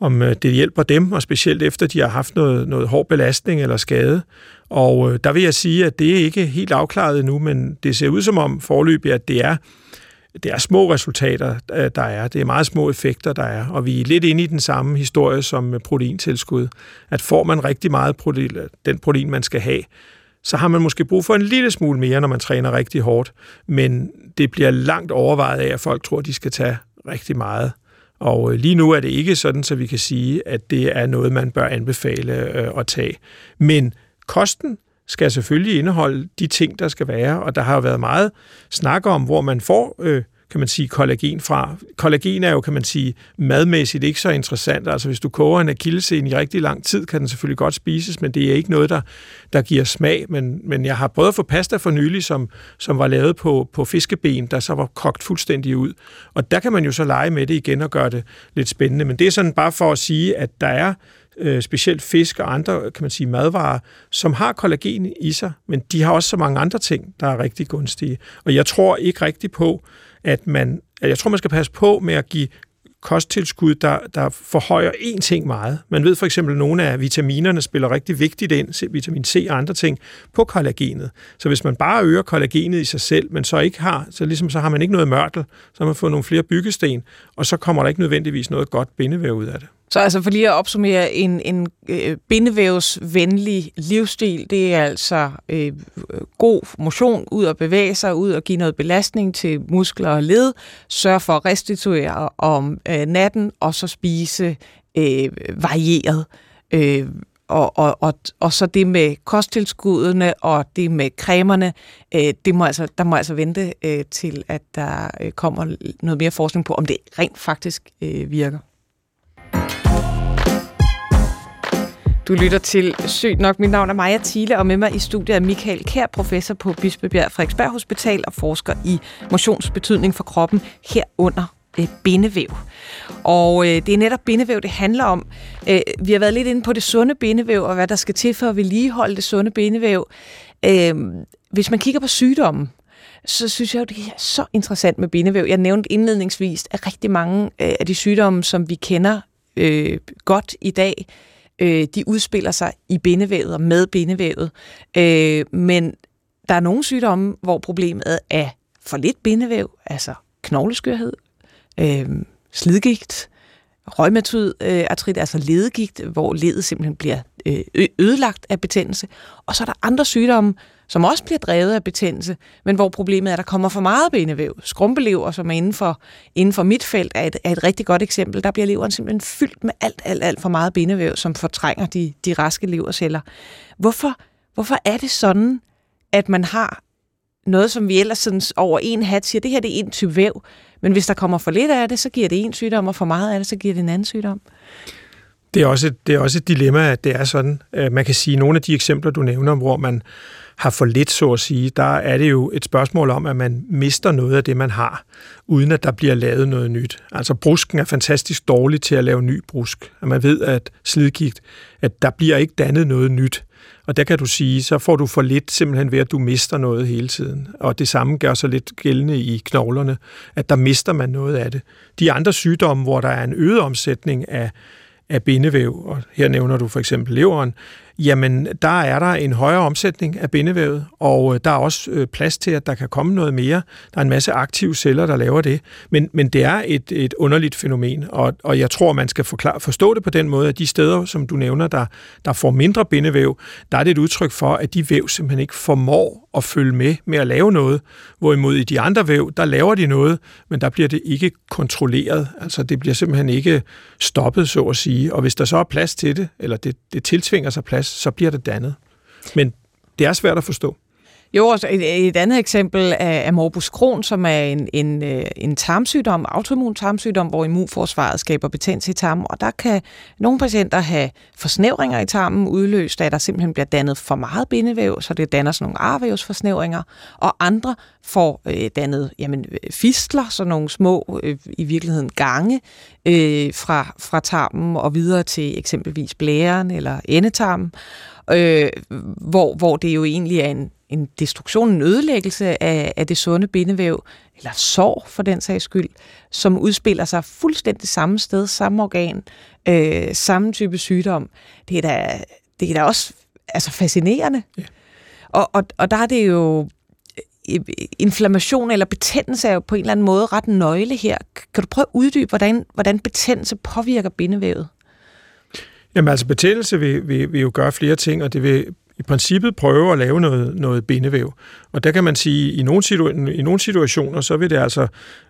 om øh, det hjælper dem, og specielt efter de har haft noget, noget hård belastning eller skade. Og øh, der vil jeg sige, at det er ikke helt afklaret endnu, men det ser ud som om forløbig, at det er det er små resultater, øh, der er. Det er meget små effekter, der er. Og vi er lidt inde i den samme historie som proteintilskud. At får man rigtig meget protein, den protein, man skal have, så har man måske brug for en lille smule mere, når man træner rigtig hårdt. Men det bliver langt overvejet af, at folk tror, at de skal tage rigtig meget. Og øh, lige nu er det ikke sådan, så vi kan sige, at det er noget, man bør anbefale øh, at tage. Men kosten skal selvfølgelig indeholde de ting, der skal være, og der har jo været meget snak om, hvor man får øh, kan man sige, kollagen fra. Kollagen er jo, kan man sige, madmæssigt ikke så interessant. Altså hvis du koger en akillescene i rigtig lang tid, kan den selvfølgelig godt spises, men det er ikke noget, der, der giver smag. Men, men jeg har prøvet at få pasta for nylig, som, som var lavet på, på fiskeben, der så var kogt fuldstændig ud. Og der kan man jo så lege med det igen og gøre det lidt spændende. Men det er sådan bare for at sige, at der er øh, specielt fisk og andre, kan man sige, madvarer, som har kollagen i sig, men de har også så mange andre ting, der er rigtig gunstige. Og jeg tror ikke rigtig på, at man, at jeg tror, man skal passe på med at give kosttilskud, der, der forhøjer én ting meget. Man ved for eksempel, at nogle af vitaminerne spiller rigtig vigtigt ind, vitamin C og andre ting, på kollagenet. Så hvis man bare øger kollagenet i sig selv, men så ikke har, så, ligesom, så har man ikke noget mørtel, så har man fået nogle flere byggesten, og så kommer der ikke nødvendigvis noget godt bindevæv ud af det.
Så altså for lige at opsummere, en, en øh, bindevævsvenlig livsstil, det er altså øh, god motion, ud at bevæge sig, ud og give noget belastning til muskler og led, sørge for at restituere om øh, natten, og så spise øh, varieret. Øh, og, og, og, og så det med kosttilskuddene og det med cremerne, øh, det må altså, der må altså vente øh, til, at der øh, kommer noget mere forskning på, om det rent faktisk øh, virker. Du lytter til Sygt nok. Mit navn er Maja Thiele, og med mig i studiet er Michael Kær, professor på Bispebjerg Frederiksberg Hospital og forsker i motionsbetydning for kroppen herunder øh, bindevæv. Og øh, det er netop bindevæv, det handler om. Øh, vi har været lidt inde på det sunde bindevæv, og hvad der skal til for at vedligeholde det sunde bindevæv. Øh, hvis man kigger på sygdommen, så synes jeg jo, det er så interessant med bindevæv. Jeg nævnte indledningsvis, at rigtig mange øh, af de sygdomme, som vi kender øh, godt i dag, øh, de udspiller sig i bindevævet og med bindevævet. Øh, men der er nogle sygdomme, hvor problemet er for lidt bindevæv, altså knogleskørhed, øh, slidgigt, røgmatyd øh, artrit, altså ledegigt, hvor ledet simpelthen bliver øh, ødelagt af betændelse. Og så er der andre sygdomme, som også bliver drevet af betændelse, men hvor problemet er, at der kommer for meget benevæv. Skrumpelever, som er inden for, inden for mit felt, er et, er et rigtig godt eksempel. Der bliver leveren simpelthen fyldt med alt, alt, alt for meget benevæv, som fortrænger de, de raske leverceller. Hvorfor, hvorfor er det sådan, at man har noget, som vi ellers sådan over en hat siger, det her det er en type væv, men hvis der kommer for lidt af det, så giver det en sygdom, og for meget af det, så giver det en anden sygdom.
Det er også et, det er også et dilemma, at det er sådan. Øh, man kan sige, at nogle af de eksempler, du nævner, hvor man har for lidt, så at sige, der er det jo et spørgsmål om, at man mister noget af det, man har, uden at der bliver lavet noget nyt. Altså brusken er fantastisk dårlig til at lave ny brusk. At man ved, at slidgigt at der bliver ikke dannet noget nyt. Og der kan du sige, så får du for lidt simpelthen ved, at du mister noget hele tiden. Og det samme gør sig lidt gældende i knoglerne, at der mister man noget af det. De andre sygdomme, hvor der er en øget omsætning af, af bindevæv, og her nævner du for eksempel leveren, jamen der er der en højere omsætning af bindevævet, og øh, der er også øh, plads til, at der kan komme noget mere. Der er en masse aktive celler, der laver det. Men, men det er et, et underligt fænomen, og, og jeg tror, man skal forklare, forstå det på den måde, at de steder, som du nævner, der, der får mindre bindevæv, der er det et udtryk for, at de væv simpelthen ikke formår at følge med med at lave noget, hvorimod i de andre væv, der laver de noget, men der bliver det ikke kontrolleret. Altså det bliver simpelthen ikke stoppet, så at sige. Og hvis der så er plads til det, eller det, det tiltvinger sig plads, så bliver det dannet. Men det er svært at forstå.
Jo, og et, et andet eksempel er, er morbus Crohn, som er en, en, øh, en tarmsygdom, autoimmun tarmsygdom, hvor immunforsvaret skaber betændelse i tarmen, og der kan nogle patienter have forsnævringer i tarmen udløst, at der simpelthen bliver dannet for meget bindevæv, så det danner sådan nogle arvævsforsnævringer, og andre får øh, dannet jamen, øh, fistler, så nogle små, øh, i virkeligheden gange, øh, fra, fra tarmen og videre til eksempelvis blæren eller endetarmen, øh, hvor, hvor det jo egentlig er en, en destruktion, en ødelæggelse af, af det sunde bindevæv, eller sår for den sags skyld, som udspiller sig fuldstændig samme sted, samme organ, øh, samme type sygdom. Det er da, det er da også altså fascinerende. Ja. Og, og, og der er det jo øh, inflammation eller betændelse er jo på en eller anden måde ret nøgle her. Kan du prøve at uddybe, hvordan, hvordan betændelse påvirker bindevævet?
Jamen altså betændelse vil, vil, vil jo gøre flere ting, og det vil i princippet prøve at lave noget, noget bindevæv. Og der kan man sige, at i nogle, situ- i nogle situationer, så vil det altså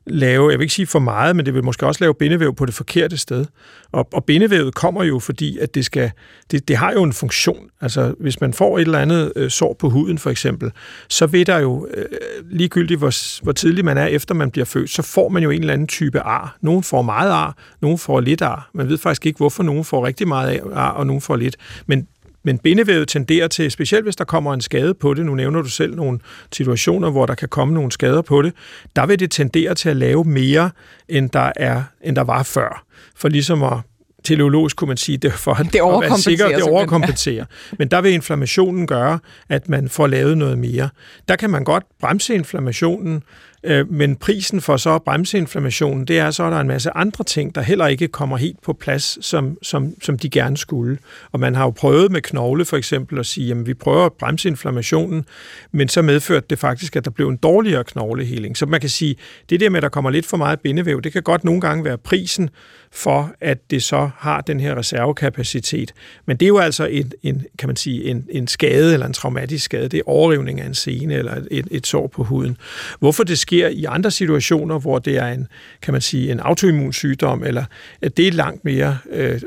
lave, jeg vil ikke sige for meget, men det vil måske også lave bindevæv på det forkerte sted. Og, og bindevævet kommer jo, fordi at det, skal, det, det har jo en funktion. Altså, hvis man får et eller andet øh, sår på huden, for eksempel, så vil der jo, øh, ligegyldigt hvor, hvor tidligt man er, efter man bliver født, så får man jo en eller anden type ar. Nogen får meget ar, nogen får lidt ar. Man ved faktisk ikke, hvorfor nogen får rigtig meget ar, og nogen får lidt. Men men bindevævet tenderer til, specielt hvis der kommer en skade på det, nu nævner du selv nogle situationer, hvor der kan komme nogle skader på det, der vil det tendere til at lave mere, end der, er, end der var før. For ligesom at teleologisk kunne man sige, det for at,
det
at være sikker, det overkompenserer. Men der vil inflammationen gøre, at man får lavet noget mere. Der kan man godt bremse inflammationen, øh, men prisen for så at bremse inflammationen, det er så, at der er en masse andre ting, der heller ikke kommer helt på plads, som, som, som de gerne skulle. Og man har jo prøvet med knogle for eksempel at sige, at vi prøver at bremse inflammationen, men så medførte det faktisk, at der blev en dårligere knogleheling. Så man kan sige, det der med, at der kommer lidt for meget bindevæv, det kan godt nogle gange være prisen for, at det så har den her reservekapacitet. Men det er jo altså en, en kan man sige, en, en skade eller en traumatisk skade. Det er overrivning af en sene eller et, et sår på huden. Hvorfor det sker i andre situationer, hvor det er en, kan man sige, en autoimmun sygdom, eller at det er langt mere øh,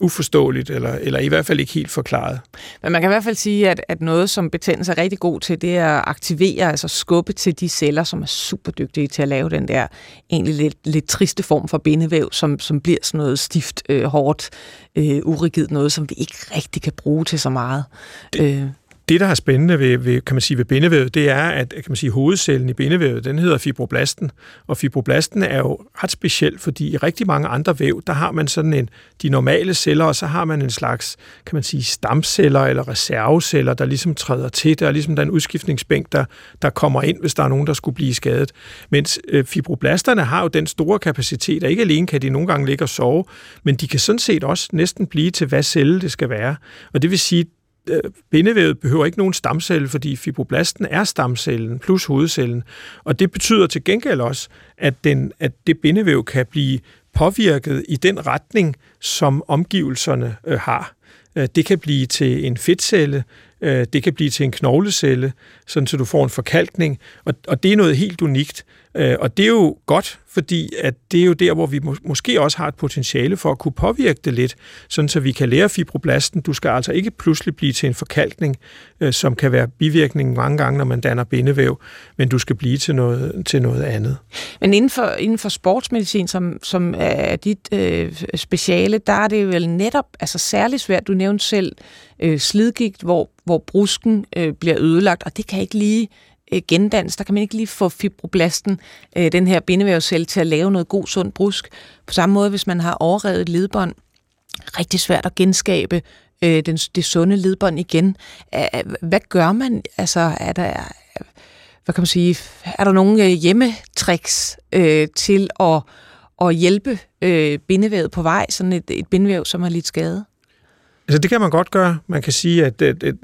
uforståeligt, eller, eller i hvert fald ikke helt forklaret.
Men man kan i hvert fald sige, at, at noget, som betændelse er rigtig god til, det er at aktivere, altså skubbe til de celler, som er super dygtige til at lave den der egentlig lidt, lidt triste form for bindevæv, som, som bliver sådan noget stift, øh, hårdt, øh, urigidt, noget, som vi ikke rigtig kan bruge til så meget.
Det, øh det, der er spændende ved, ved, kan man sige, ved bindevævet, det er, at kan man sige, hovedcellen i bindevævet, den hedder fibroblasten. Og fibroblasten er jo ret speciel, fordi i rigtig mange andre væv, der har man sådan en, de normale celler, og så har man en slags, kan man sige, stamceller eller reserveceller, der ligesom træder til. Der er ligesom den udskiftningsbænk, der, der kommer ind, hvis der er nogen, der skulle blive skadet. Mens øh, fibroblasterne har jo den store kapacitet, at ikke alene kan de nogle gange ligge og sove, men de kan sådan set også næsten blive til, hvad celle det skal være. Og det vil sige, Øh, bindevævet behøver ikke nogen stamcelle, fordi fibroblasten er stamcellen plus hovedcellen. Og det betyder til gengæld også, at, den, at det bindevæv kan blive påvirket i den retning, som omgivelserne øh, har. Øh, det kan blive til en fedtcelle, øh, det kan blive til en knoglecelle, sådan så du får en forkalkning, og, og det er noget helt unikt. Øh, og det er jo godt, fordi at det er jo der, hvor vi må, måske også har et potentiale for at kunne påvirke det lidt, sådan så vi kan lære fibroblasten, du skal altså ikke pludselig blive til en forkalkning, øh, som kan være bivirkningen mange gange, når man danner bindevæv, men du skal blive til noget, til noget andet.
Men inden for, inden for sportsmedicin, som, som er dit øh, speciale, der er det vel netop altså særligt svært, du nævnte selv øh, slidgigt, hvor, hvor brusken øh, bliver ødelagt, og det kan ikke lige øh, gendans. Der kan man ikke lige få fibroblasten, øh, den her bindevævscelle, til at lave noget god, sund brusk. På samme måde, hvis man har overrevet ledbånd, rigtig svært at genskabe øh, den, det sunde ledbånd igen. Hvad gør man? Altså, er der, hvad kan man sige, er der nogle øh, hjemmetricks øh, til at, at hjælpe øh, bindevævet på vej, sådan et, et bindevæv, som har lidt skade?
Altså det kan man godt gøre. Man kan sige, at,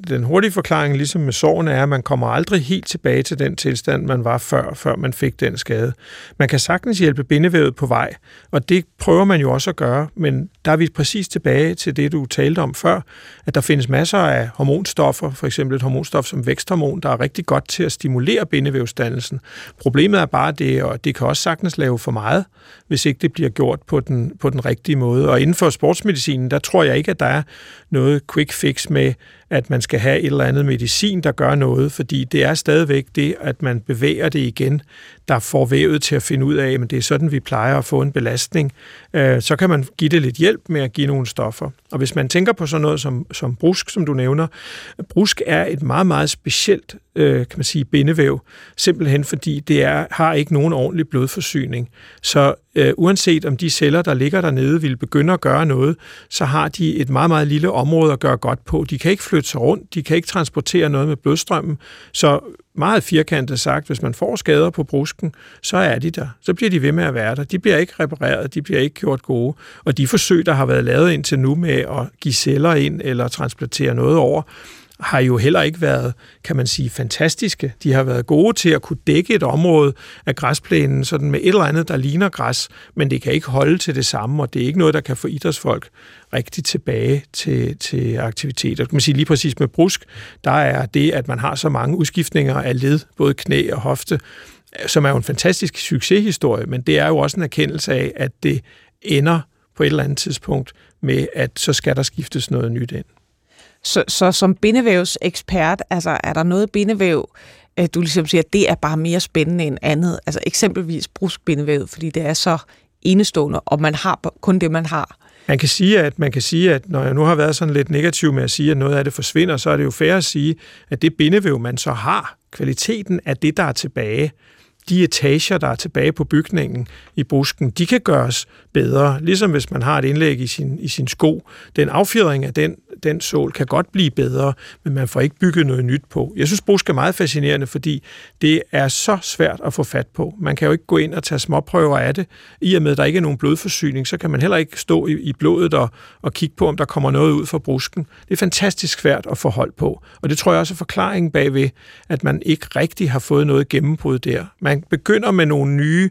den hurtige forklaring, ligesom med sorgen, er, at man kommer aldrig helt tilbage til den tilstand, man var før, før man fik den skade. Man kan sagtens hjælpe bindevævet på vej, og det prøver man jo også at gøre, men der er vi præcis tilbage til det, du talte om før, at der findes masser af hormonstoffer, for eksempel et hormonstof som væksthormon, der er rigtig godt til at stimulere bindevævsdannelsen. Problemet er bare det, og det kan også sagtens lave for meget, hvis ikke det bliver gjort på den, på den rigtige måde. Og inden for sportsmedicinen, der tror jeg ikke, at der er noget quick fix med, at man skal have et eller andet medicin, der gør noget, fordi det er stadigvæk det, at man bevæger det igen, der får vævet til at finde ud af, men det er sådan, vi plejer at få en belastning. Øh, så kan man give det lidt hjælp med at give nogle stoffer. Og hvis man tænker på sådan noget som, som brusk, som du nævner, brusk er et meget, meget specielt øh, kan man sige, bindevæv, simpelthen fordi det er, har ikke nogen ordentlig blodforsyning. Så øh, uanset om de celler, der ligger dernede, vil begynde at gøre noget, så har de et meget, meget lille område at gøre godt på. De kan ikke flytte sig rundt, de kan ikke transportere noget med blodstrømmen, så meget firkantet sagt, hvis man får skader på brusken, så er de der. Så bliver de ved med at være der. De bliver ikke repareret, de bliver ikke gjort gode. Og de forsøg, der har været lavet indtil nu med at give celler ind eller transplantere noget over, har jo heller ikke været, kan man sige, fantastiske. De har været gode til at kunne dække et område af græsplænen sådan med et eller andet, der ligner græs, men det kan ikke holde til det samme, og det er ikke noget, der kan få idrætsfolk rigtig tilbage til, til aktiviteter. Kan man sige lige præcis med brusk, der er det, at man har så mange udskiftninger af led, både knæ og hofte, som er jo en fantastisk succeshistorie, men det er jo også en erkendelse af, at det ender på et eller andet tidspunkt med, at så skal der skiftes noget nyt ind.
Så, så som bindevævsekspert, altså er der noget bindevæv, øh, du ligesom siger, at det er bare mere spændende end andet? Altså eksempelvis bruskbindevæv, fordi det er så enestående, og man har kun det, man har.
Man kan sige, at man kan sige, at når jeg nu har været sådan lidt negativ med at sige, at noget af det forsvinder, så er det jo fair at sige, at det bindevæv, man så har, kvaliteten af det, der er tilbage, de etager, der er tilbage på bygningen i busken, de kan gøres bedre. Ligesom hvis man har et indlæg i sin, i sin sko. Den affjedring af den, den sål kan godt blive bedre, men man får ikke bygget noget nyt på. Jeg synes, brusk er meget fascinerende, fordi det er så svært at få fat på. Man kan jo ikke gå ind og tage småprøver af det. I og med, at der ikke er nogen blodforsyning, så kan man heller ikke stå i, i blodet og, og kigge på, om der kommer noget ud fra brusken. Det er fantastisk svært at få hold på. Og det tror jeg også er forklaringen bagved, at man ikke rigtig har fået noget gennembrud der. Man begynder med nogle nye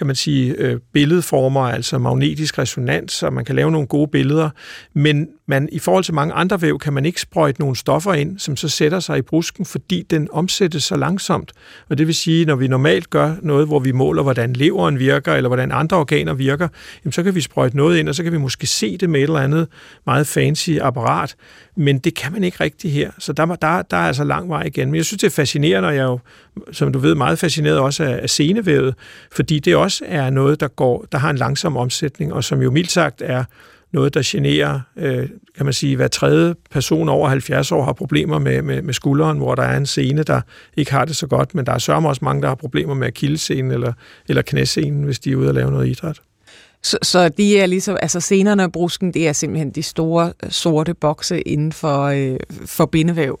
kan man sige, øh, billedformer, altså magnetisk resonans, og man kan lave nogle gode billeder, men man, i forhold til mange andre væv kan man ikke sprøjte nogle stoffer ind, som så sætter sig i brusken, fordi den omsættes så langsomt. Og det vil sige, når vi normalt gør noget, hvor vi måler, hvordan leveren virker, eller hvordan andre organer virker, jamen så kan vi sprøjte noget ind, og så kan vi måske se det med et eller andet meget fancy apparat, men det kan man ikke rigtig her. Så der, der, der er altså lang vej igen. Men jeg synes, det er fascinerende, og jeg er jo, som du ved, meget fascineret også af, af senevævet, fordi det også er noget, der, går, der har en langsom omsætning, og som jo mildt sagt er noget, der generer, øh, kan man sige, hver tredje person over 70 år har problemer med, med, med skulderen, hvor der er en scene, der ikke har det så godt, men der er sørme også mange, der har problemer med akillescenen eller, eller knæscenen, hvis de er ude og lave noget idræt.
Så, så de er ligesom, altså scenerne og brusken, det er simpelthen de store øh, sorte bokse inden for, øh, for bindevæv.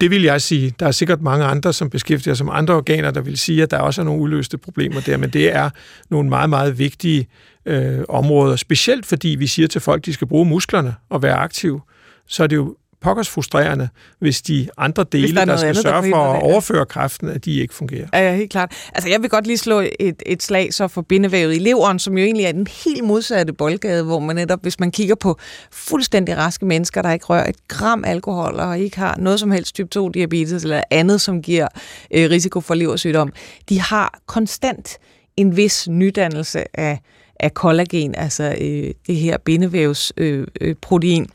Det vil jeg sige. Der er sikkert mange andre, som beskæftiger sig med andre organer, der vil sige, at der også er nogle uløste problemer der, men det er nogle meget, meget vigtige øh, områder, specielt fordi vi siger til folk, at de skal bruge musklerne og være aktive, så er det jo pokkers frustrerende, hvis de andre dele, der, der skal andet, sørge der for at overføre kræften, at de ikke fungerer.
Ja, ja, helt klart. Altså, jeg vil godt lige slå et, et slag så for bindevævet i leveren, som jo egentlig er den helt modsatte boldgade, hvor man netop, hvis man kigger på fuldstændig raske mennesker, der ikke rører et gram alkohol og ikke har noget som helst type 2 diabetes eller andet, som giver øh, risiko for leversygdom, de har konstant en vis nydannelse af, af kollagen, altså øh, det her bindevævsprotein. Øh, øh, protein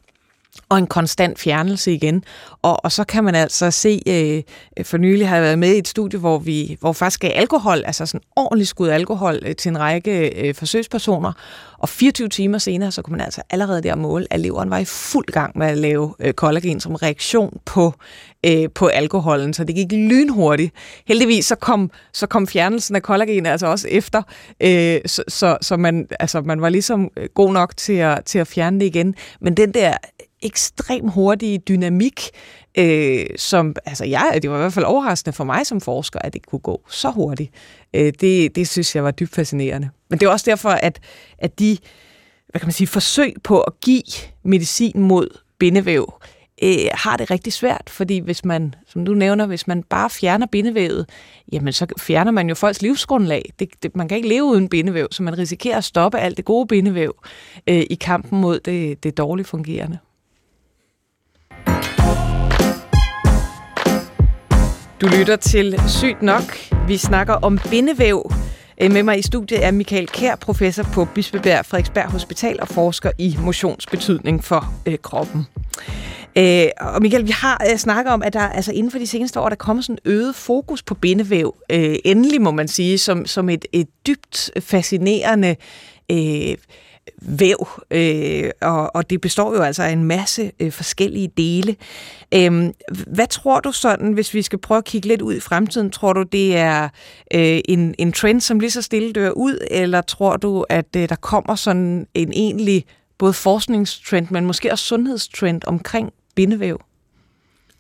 og en konstant fjernelse igen. Og, og så kan man altså se, øh, for nylig har jeg været med i et studie, hvor vi hvor faktisk gav alkohol, altså sådan ordentligt skud alkohol øh, til en række øh, forsøgspersoner, og 24 timer senere, så kunne man altså allerede der måle, at leveren var i fuld gang med at lave øh, kollagen som reaktion på, øh, på alkoholen, så det gik lynhurtigt. Heldigvis så kom, så kom fjernelsen af kollagen altså også efter, øh, så, så, så man, altså, man var ligesom øh, god nok til at, til at fjerne det igen. Men den der ekstrem hurtige dynamik, øh, som, altså jeg, det var i hvert fald overraskende for mig som forsker, at det kunne gå så hurtigt. Øh, det, det synes jeg var dybt fascinerende. Men det er også derfor, at, at de, hvad kan man sige, forsøg på at give medicin mod bindevæv, øh, har det rigtig svært, fordi hvis man, som du nævner, hvis man bare fjerner bindevævet, jamen så fjerner man jo folks livsgrundlag. Det, det, man kan ikke leve uden bindevæv, så man risikerer at stoppe alt det gode bindevæv øh, i kampen mod det, det dårligt fungerende. Du lytter til Sygt Nok. Vi snakker om bindevæv. Øh, med mig i studiet er Michael Kær, professor på Bispebjerg Frederiksberg Hospital og forsker i motionsbetydning for øh, kroppen. Øh, og Michael, vi har øh, snakket om, at der altså inden for de seneste år, der kommer sådan øget fokus på bindevæv. Øh, endelig må man sige, som, som et, et dybt fascinerende øh, væv, øh, og, og det består jo altså af en masse øh, forskellige dele. Øh, hvad tror du sådan, hvis vi skal prøve at kigge lidt ud i fremtiden, tror du det er øh, en, en trend, som lige så stille dør ud, eller tror du, at øh, der kommer sådan en egentlig både forskningstrend, men måske også sundhedstrend omkring bindevæv?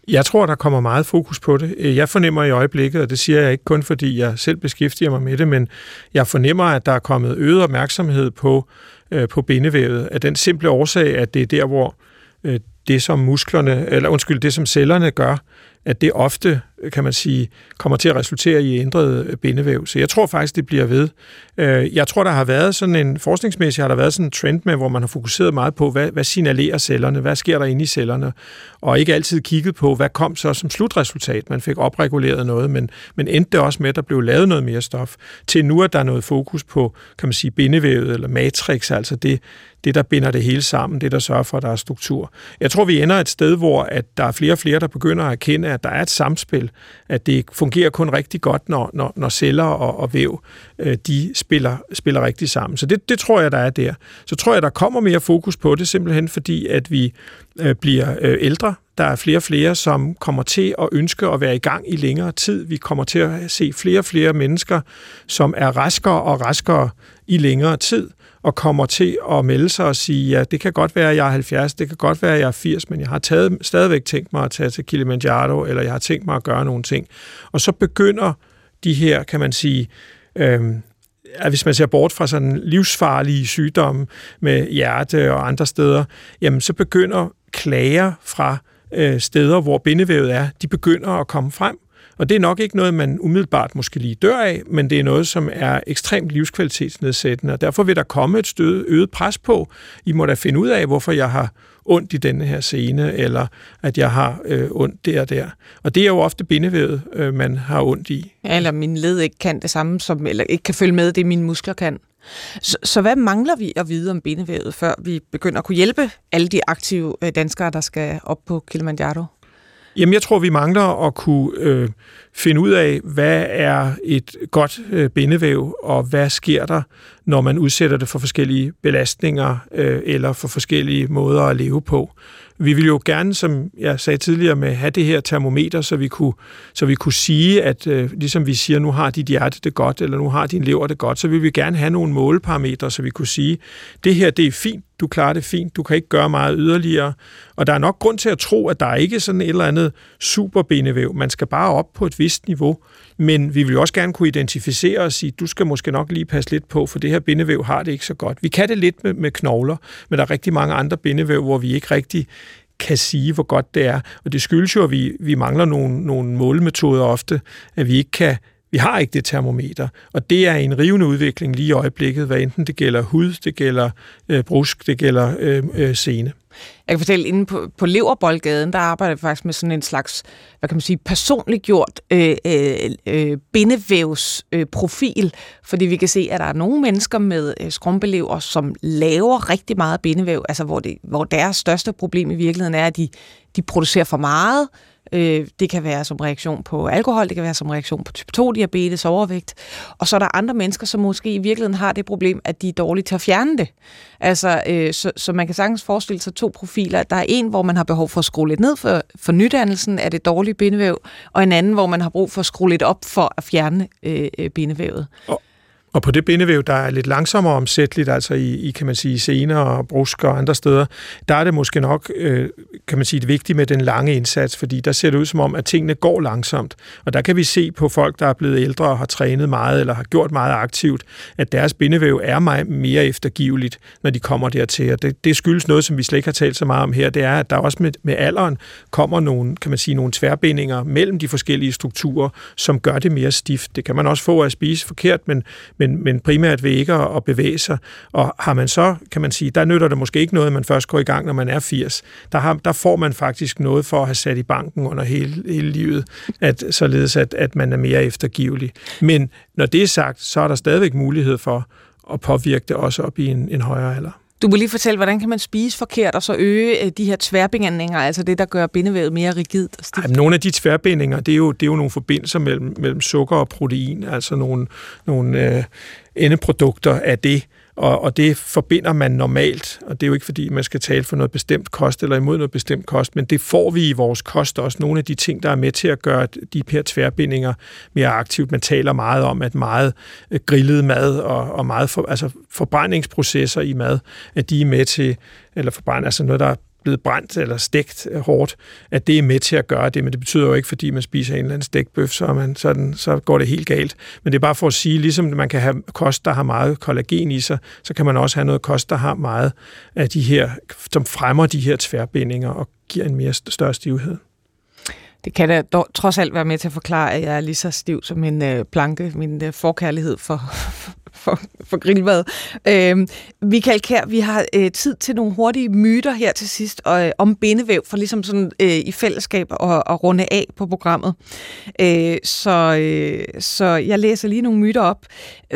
Jeg tror, der kommer meget fokus på det. Øh, jeg fornemmer i øjeblikket, og det siger jeg ikke kun, fordi jeg selv beskæftiger mig med det, men jeg fornemmer, at der er kommet øget opmærksomhed på, øh, på bindevævet. Af den simple årsag, at det er der, hvor øh, det, som musklerne, eller undskyld, det, som cellerne gør, at det ofte, kan man sige, kommer til at resultere i ændret øh, bindevæv. Så jeg tror faktisk, det bliver ved. Øh, jeg tror, der har været sådan en, forskningsmæssigt har der været sådan en trend med, hvor man har fokuseret meget på, hvad, hvad signalerer cellerne, hvad sker der inde i cellerne, og ikke altid kigget på, hvad kom så som slutresultat. Man fik opreguleret noget, men, men endte det også med, at der blev lavet noget mere stof, til nu, at der er noget fokus på, kan man sige, bindevævet eller matrix, altså det, det, der binder det hele sammen, det, der sørger for, at der er struktur. Jeg tror, vi ender et sted, hvor at der er flere og flere, der begynder at erkende, at der er et samspil, at det fungerer kun rigtig godt, når, når, når celler og, og væv, øh, de spiller, spiller rigtig sammen. Så det, det tror jeg, der er der. Så tror jeg, der kommer mere fokus på det, simpelthen fordi, at vi øh, bliver øh, ældre. Der er flere og flere, som kommer til at ønske at være i gang i længere tid. Vi kommer til at se flere og flere mennesker, som er raskere og raskere i længere tid og kommer til at melde sig og sige, ja, det kan godt være, at jeg er 70, det kan godt være, at jeg er 80, men jeg har taget, stadigvæk tænkt mig at tage til Kilimanjaro, eller jeg har tænkt mig at gøre nogle ting. Og så begynder de her, kan man sige, øh, at hvis man ser bort fra sådan livsfarlige sygdomme med hjerte og andre steder, jamen så begynder klager fra øh, steder, hvor bindevævet er, de begynder at komme frem. Og det er nok ikke noget, man umiddelbart måske lige dør af, men det er noget, som er ekstremt livskvalitetsnedsættende, og derfor vil der komme et stød, øget pres på. I må da finde ud af, hvorfor jeg har ondt i denne her scene, eller at jeg har øh, ondt der og der. Og det er jo ofte bindevævet, øh, man har ondt i.
Ja, eller min led ikke kan det samme, som, eller ikke kan følge med det, mine muskler kan. Så, så hvad mangler vi at vide om bindevævet, før vi begynder at kunne hjælpe alle de aktive øh, danskere, der skal op på Kilimanjaro?
Jamen, jeg tror, vi mangler at kunne øh, finde ud af, hvad er et godt øh, bindevæv, og hvad sker der, når man udsætter det for forskellige belastninger øh, eller for forskellige måder at leve på. Vi vil jo gerne, som jeg sagde tidligere, med have det her termometer, så vi kunne, så vi kunne sige, at øh, ligesom vi siger, nu har dit hjerte det godt, eller nu har din lever det godt, så vil vi gerne have nogle måleparametre, så vi kunne sige, det her det er fint, du klarer det fint, du kan ikke gøre meget yderligere. Og der er nok grund til at tro, at der er ikke sådan et eller andet superbenevæv. Man skal bare op på et vist niveau. Men vi vil også gerne kunne identificere og sige, du skal måske nok lige passe lidt på, for det her bindevæv har det ikke så godt. Vi kan det lidt med, med knogler, men der er rigtig mange andre bindevæv, hvor vi ikke rigtig kan sige, hvor godt det er. Og det skyldes jo, at vi, vi mangler nogle, nogle målemetoder ofte, at vi ikke kan vi har ikke det termometer, og det er en rivende udvikling lige i øjeblikket, hvad enten det gælder hud, det gælder øh, brusk, det gælder øh, øh, sene.
Jeg kan fortælle, inde på, på Leverboldgaden, der arbejder vi faktisk med sådan en slags, hvad kan man sige, personligt gjort øh, øh, øh, bindevævsprofil, øh, fordi vi kan se, at der er nogle mennesker med øh, skrumpelever, som laver rigtig meget bindevæv, altså hvor, det, hvor deres største problem i virkeligheden er, at de, de producerer for meget, Øh, Øh, det kan være som reaktion på alkohol, det kan være som reaktion på type 2-diabetes, overvægt. Og så er der andre mennesker, som måske i virkeligheden har det problem, at de er dårlige til at fjerne det. Altså, øh, så, så man kan sagtens forestille sig to profiler. Der er en, hvor man har behov for at skrue lidt ned for, for nydannelsen af det dårlige bindevæv, og en anden, hvor man har brug for at skrue lidt op for at fjerne øh, øh bindevævet.
Og, og på det bindevæv, der er lidt langsommere omsætteligt, altså i, i kan man sige, sener og brusker og andre steder, der er det måske nok, øh, kan man sige, det vigtige med den lange indsats, fordi der ser det ud som om, at tingene går langsomt. Og der kan vi se på folk, der er blevet ældre og har trænet meget eller har gjort meget aktivt, at deres bindevæv er meget mere eftergiveligt, når de kommer dertil. Og det, det skyldes noget, som vi slet ikke har talt så meget om her, det er, at der også med, med alderen kommer nogle, kan man sige, nogle tværbindinger mellem de forskellige strukturer, som gør det mere stift. Det kan man også få at spise forkert, men, men, men primært ved ikke at, at bevæge sig. Og har man så, kan man sige, der nytter det måske ikke noget, at man først går i gang, når man er 80. Der, har, der får man faktisk noget for at have sat i banken under hele, hele livet, at, således at, at man er mere eftergivelig. Men når det er sagt, så er der stadigvæk mulighed for at påvirke det også op i en, en højere alder.
Du må lige fortælle, hvordan kan man spise forkert og så øge øh, de her tværbindinger, altså det, der gør bindevævet mere rigidt og stift?
Ej, nogle af de tværbindinger, det er jo, det er jo nogle forbindelser mellem, mellem sukker og protein, altså nogle, nogle øh, endeprodukter af det, og, og det forbinder man normalt, og det er jo ikke fordi, man skal tale for noget bestemt kost eller imod noget bestemt kost, men det får vi i vores kost også. Nogle af de ting, der er med til at gøre de her tværbindinger mere aktivt. Man taler meget om, at meget øh, grillet mad og, og meget for, altså forbrændingsprocesser i mad, at de er med til, eller forbrænd, altså noget, der blevet brændt eller stegt hårdt, at det er med til at gøre det, men det betyder jo ikke, fordi man spiser en eller anden stegtbøf, så, man, sådan, så går det helt galt. Men det er bare for at sige, ligesom man kan have kost, der har meget kollagen i sig, så kan man også have noget kost, der har meget af de her, som fremmer de her tværbindinger og giver en mere større stivhed.
Det kan da dog, trods alt være med til at forklare, at jeg er lige så stiv som min øh, planke, min øh, forkærlighed for, for, for grillmad. Øh, Michael Kær, vi har øh, tid til nogle hurtige myter her til sidst øh, om bindevæv, for ligesom sådan øh, i fællesskab at, at runde af på programmet. Øh, så, øh, så jeg læser lige nogle myter op.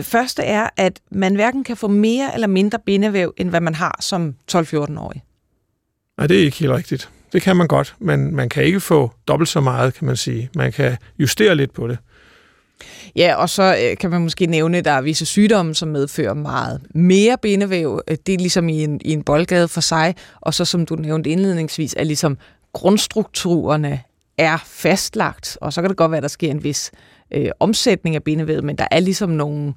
Første er, at man hverken kan få mere eller mindre bindevæv, end hvad man har som 12-14-årig.
Nej, det er ikke helt rigtigt. Det kan man godt, men man kan ikke få dobbelt så meget, kan man sige. Man kan justere lidt på det.
Ja, og så øh, kan man måske nævne, at der er visse sygdomme, som medfører meget mere bindevæv. Øh, det er ligesom i en, i en boldgade for sig, og så som du nævnte indledningsvis, er ligesom grundstrukturerne er fastlagt, og så kan det godt være, at der sker en vis øh, omsætning af bindevævet, men der er ligesom nogle, øh,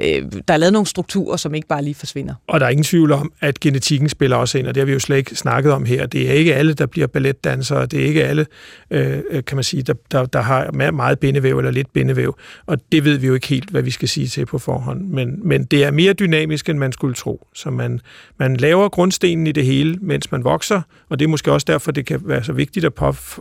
Øh, der er lavet nogle strukturer, som ikke bare lige forsvinder.
Og der er ingen tvivl om, at genetikken spiller også ind, og det har vi jo slet ikke snakket om her. Det er ikke alle, der bliver balletdansere, det er ikke alle, øh, kan man sige, der, der, der har meget bindevæv eller lidt bindevæv, og det ved vi jo ikke helt, hvad vi skal sige til på forhånd. Men, men det er mere dynamisk, end man skulle tro. Så man, man laver grundstenen i det hele, mens man vokser, og det er måske også derfor, det kan være så vigtigt at påf-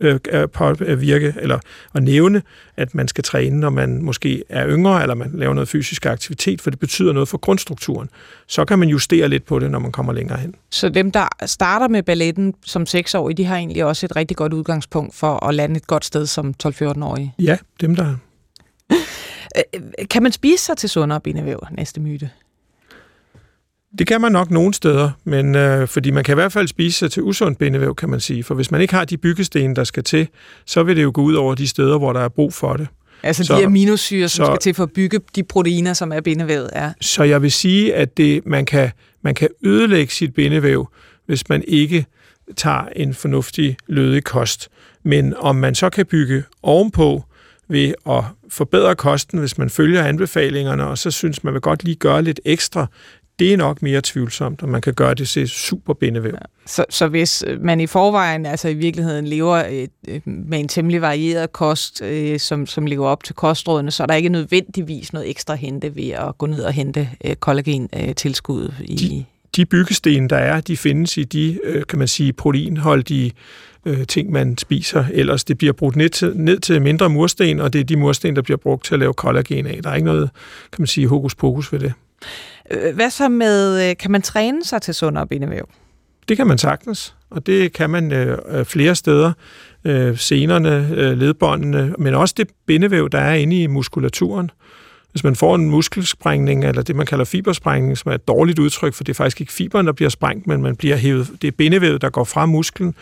øh, påvirke eller at nævne, at man skal træne, når man måske er yngre, eller man laver noget fysisk aktivitet, for det betyder noget for grundstrukturen. Så kan man justere lidt på det, når man kommer længere hen.
Så dem, der starter med balletten som 6 år, de har egentlig også et rigtig godt udgangspunkt for at lande et godt sted som 12-14-årige?
Ja, dem der.
Øh, kan man spise sig til sundere bindevæv, næste myte?
Det kan man nok nogle steder, men øh, fordi man kan i hvert fald spise sig til usund bindevæv, kan man sige. For hvis man ikke har de byggesten, der skal til, så vil det jo gå ud over de steder, hvor der er brug for det.
Altså så, de aminosyre, som så, skal til for at bygge de proteiner, som er bindevævet, er.
Så jeg vil sige, at det, man, kan, man kan ødelægge sit bindevæv, hvis man ikke tager en fornuftig lødig kost. Men om man så kan bygge ovenpå ved at forbedre kosten, hvis man følger anbefalingerne, og så synes man vil godt lige gøre lidt ekstra, det er nok mere tvivlsomt, og man kan gøre det til super bindevæv. Ja.
Så, så hvis man i forvejen altså i virkeligheden lever øh, øh, med en temmelig varieret kost, øh, som, som lever op til kostrådene, så er der ikke nødvendigvis noget ekstra hente ved at gå ned og hente øh, kollagen-tilskud øh, i...
De, de byggesten, der er, de findes i de, øh, kan man sige, proteinholdige øh, ting, man spiser. Ellers det bliver brugt ned til, ned til mindre mursten, og det er de mursten, der bliver brugt til at lave kollagen af. Der er ikke noget, kan man sige, hokus pokus ved det.
Øh, hvad så med, øh, kan man træne sig til sundere bindevæv?
Det kan man sagtens, og det kan man øh, øh, flere steder. Øh, senerne, øh, ledbåndene, men også det bindevæv, der er inde i muskulaturen. Hvis man får en muskelsprængning, eller det man kalder fibersprængning, som er et dårligt udtryk, for det er faktisk ikke fiberen, der bliver sprængt, men man bliver hævet, det er bindevævet, der går fra musklen,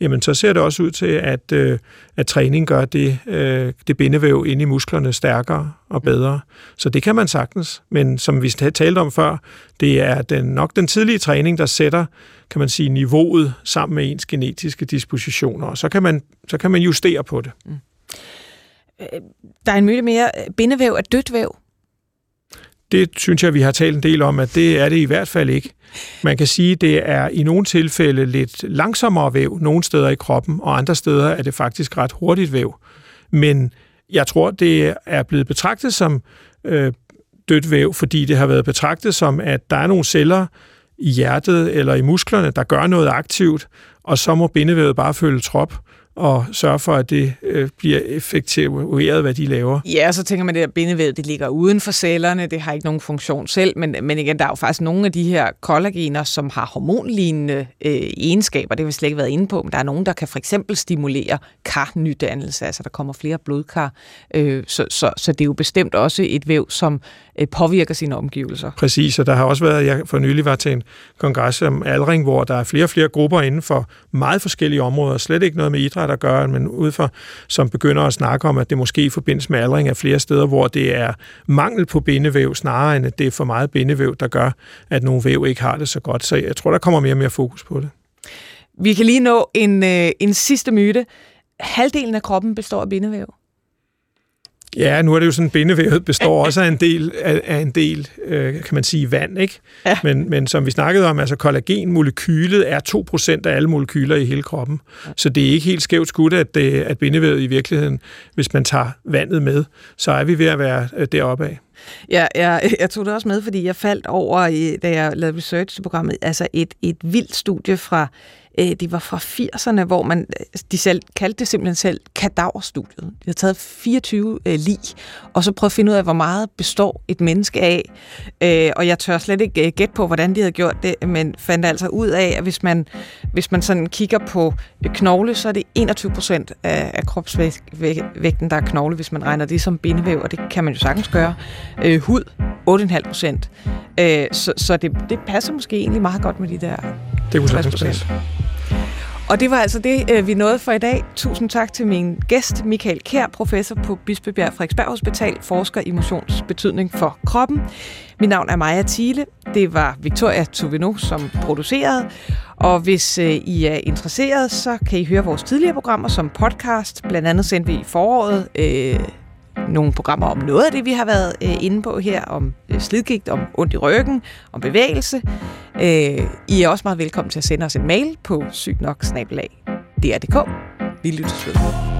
jamen så ser det også ud til, at, øh, at træning gør det, øh, det bindevæv inde i musklerne stærkere og bedre. Så det kan man sagtens, men som vi talte om før, det er den, nok den tidlige træning, der sætter kan man sige, niveauet sammen med ens genetiske dispositioner, og så kan man, så kan man justere på det. Mm.
Øh, der er en myte mere. Bindevæv er dødt væv.
det synes jeg, vi har talt en del om, at det er det i hvert fald ikke. Man kan sige, at det er i nogle tilfælde lidt langsommere væv, nogle steder i kroppen, og andre steder er det faktisk ret hurtigt væv. Men jeg tror, det er blevet betragtet som øh, dødt væv, fordi det har været betragtet som, at der er nogle celler i hjertet eller i musklerne, der gør noget aktivt, og så må bindevævet bare følge trop og sørge for, at det øh, bliver effektueret, hvad de laver.
Ja, så tænker man, at det bindevæv, det ligger uden for cellerne, det har ikke nogen funktion selv, men, men igen, der er jo faktisk nogle af de her kollagener, som har hormonlignende øh, egenskaber, det har vi slet ikke været inde på, men der er nogen, der kan for eksempel stimulere karnydannelse, altså der kommer flere blodkar, øh, så, så, så det er jo bestemt også et væv, som påvirker sine omgivelser.
Præcis, og der har også været, jeg for nylig var til en kongres om aldring, hvor der er flere og flere grupper inden for meget forskellige områder, slet ikke noget med idræt at gøre, men ud for, som begynder at snakke om, at det måske i forbindelse med aldring er flere steder, hvor det er mangel på bindevæv, snarere end at det er for meget bindevæv, der gør, at nogle væv ikke har det så godt. Så jeg tror, der kommer mere og mere fokus på det.
Vi kan lige nå en, øh, en sidste myte. Halvdelen af kroppen består af bindevæv.
Ja, nu er det jo sådan, bindevævet består også af en del, af, af en del øh, kan man sige, vand, ikke? Ja. Men, men som vi snakkede om, altså kollagenmolekylet er 2% af alle molekyler i hele kroppen. Så det er ikke helt skævt skudt, at, det, at bindevævet i virkeligheden, hvis man tager vandet med, så er vi ved at være øh, deroppe af.
Ja, jeg, jeg tog det også med, fordi jeg faldt over, da jeg lavede research til programmet, altså et, et vildt studie fra Øh, det var fra 80'erne, hvor man, øh, de selv, kaldte det simpelthen selv kadaverstudiet. De har taget 24 øh, lig, og så prøvet at finde ud af, hvor meget består et menneske af. Øh, og jeg tør slet ikke øh, gætte på, hvordan de havde gjort det, men fandt altså ud af, at hvis man, hvis man sådan kigger på øh, knogle, så er det 21 procent af, af kropsvægten, der er knogle, hvis man regner det som bindevæv, og det kan man jo sagtens gøre. Øh, hud, 8,5 procent. Øh, så så det, det passer måske egentlig meget godt med de der
det kunne sagtens passe.
Og det var altså det, øh, vi nåede for i dag. Tusind tak til min gæst, Michael Kær, professor på Bispebjerg Frederiksberg Hospital, forsker i motions betydning for kroppen. Mit navn er Maja Thiele. Det var Victoria Tuvino, som producerede. Og hvis øh, I er interesseret, så kan I høre vores tidligere programmer som podcast. Blandt andet sendte vi i foråret øh, nogle programmer om noget af det, vi har været øh, inde på her, om øh, slidgigt, om ondt i ryggen, om bevægelse. Øh, I er også meget velkommen til at sende os en mail på sygnoksnabelag.dk. Vi lyttes ved.